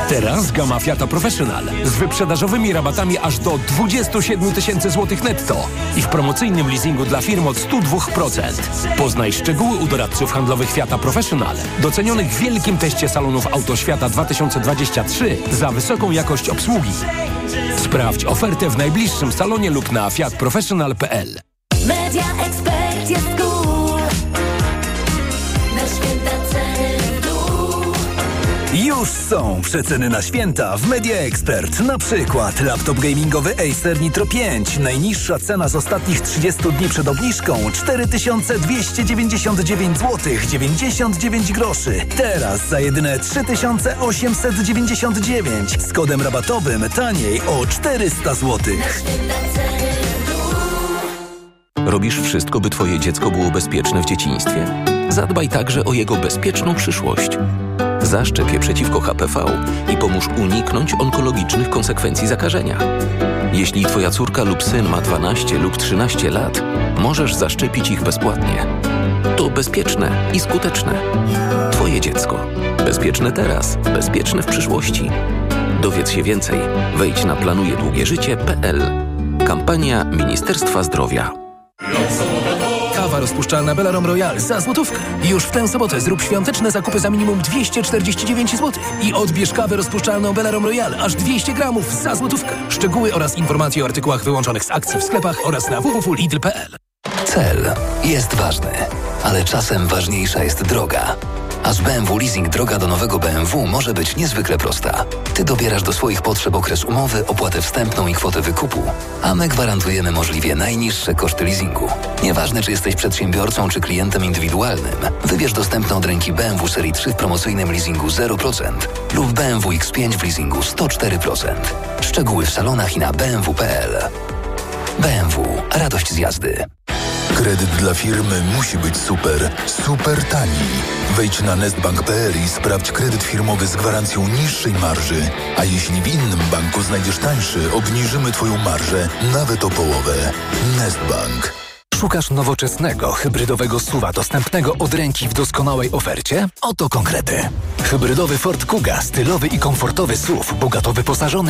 Teraz gama Fiata Professional z wyprzedażowymi rabatami aż do 27 tysięcy złotych netto i w promocyjnym leasingu dla firm od 102%. Poznaj szczegóły u doradców handlowych Fiata Professional, docenionych w wielkim teście salonów Autoświata 2023 za wysoką jakość obsługi. Sprawdź ofertę w najbliższym salonie lub na fiatprofessional.pl. Media Expert jest. Już są przeceny na święta w Media Expert. Na przykład laptop gamingowy Acer Nitro 5. Najniższa cena z ostatnich 30 dni przed obniżką 4299 zł 99 groszy. Teraz za jedyne 3899 z kodem rabatowym taniej o 400 zł. Robisz wszystko, by Twoje dziecko było bezpieczne w dzieciństwie? Zadbaj także o jego bezpieczną przyszłość. Zaszczep je przeciwko HPV i pomóż uniknąć onkologicznych konsekwencji zakażenia. Jeśli Twoja córka lub syn ma 12 lub 13 lat, możesz zaszczepić ich bezpłatnie. To bezpieczne i skuteczne. Twoje dziecko. Bezpieczne teraz, bezpieczne w przyszłości. Dowiedz się więcej. Wejdź na planujedługieżycie.pl. Kampania Ministerstwa Zdrowia. Kawa rozpuszczalna Belarom Royal za złotówkę. Już w tę sobotę zrób świąteczne zakupy za minimum 249 zł i odbierz kawę rozpuszczalną Belarom Royal aż 200 gramów za złotówkę. Szczegóły oraz informacje o artykułach wyłączonych z akcji w sklepach oraz na www.lidl.pl. Cel jest ważny, ale czasem ważniejsza jest droga. A z BMW Leasing droga do nowego BMW może być niezwykle prosta. Ty dobierasz do swoich potrzeb okres umowy, opłatę wstępną i kwotę wykupu, a my gwarantujemy możliwie najniższe koszty leasingu. Nieważne, czy jesteś przedsiębiorcą, czy klientem indywidualnym, wybierz dostępne od ręki BMW Serii 3 w promocyjnym leasingu 0% lub BMW X5 w leasingu 104%. Szczegóły w salonach i na bmw.pl. BMW. Radość z jazdy. Kredyt dla firmy musi być super, super tani. Wejdź na nestbank.pl i sprawdź kredyt firmowy z gwarancją niższej marży. A jeśli w innym banku znajdziesz tańszy, obniżymy Twoją marżę nawet o połowę. Nestbank. Szukasz nowoczesnego, hybrydowego suwa dostępnego od ręki w doskonałej ofercie? Oto konkrety. Hybrydowy Ford Kuga, stylowy i komfortowy SUV, bogato wyposażony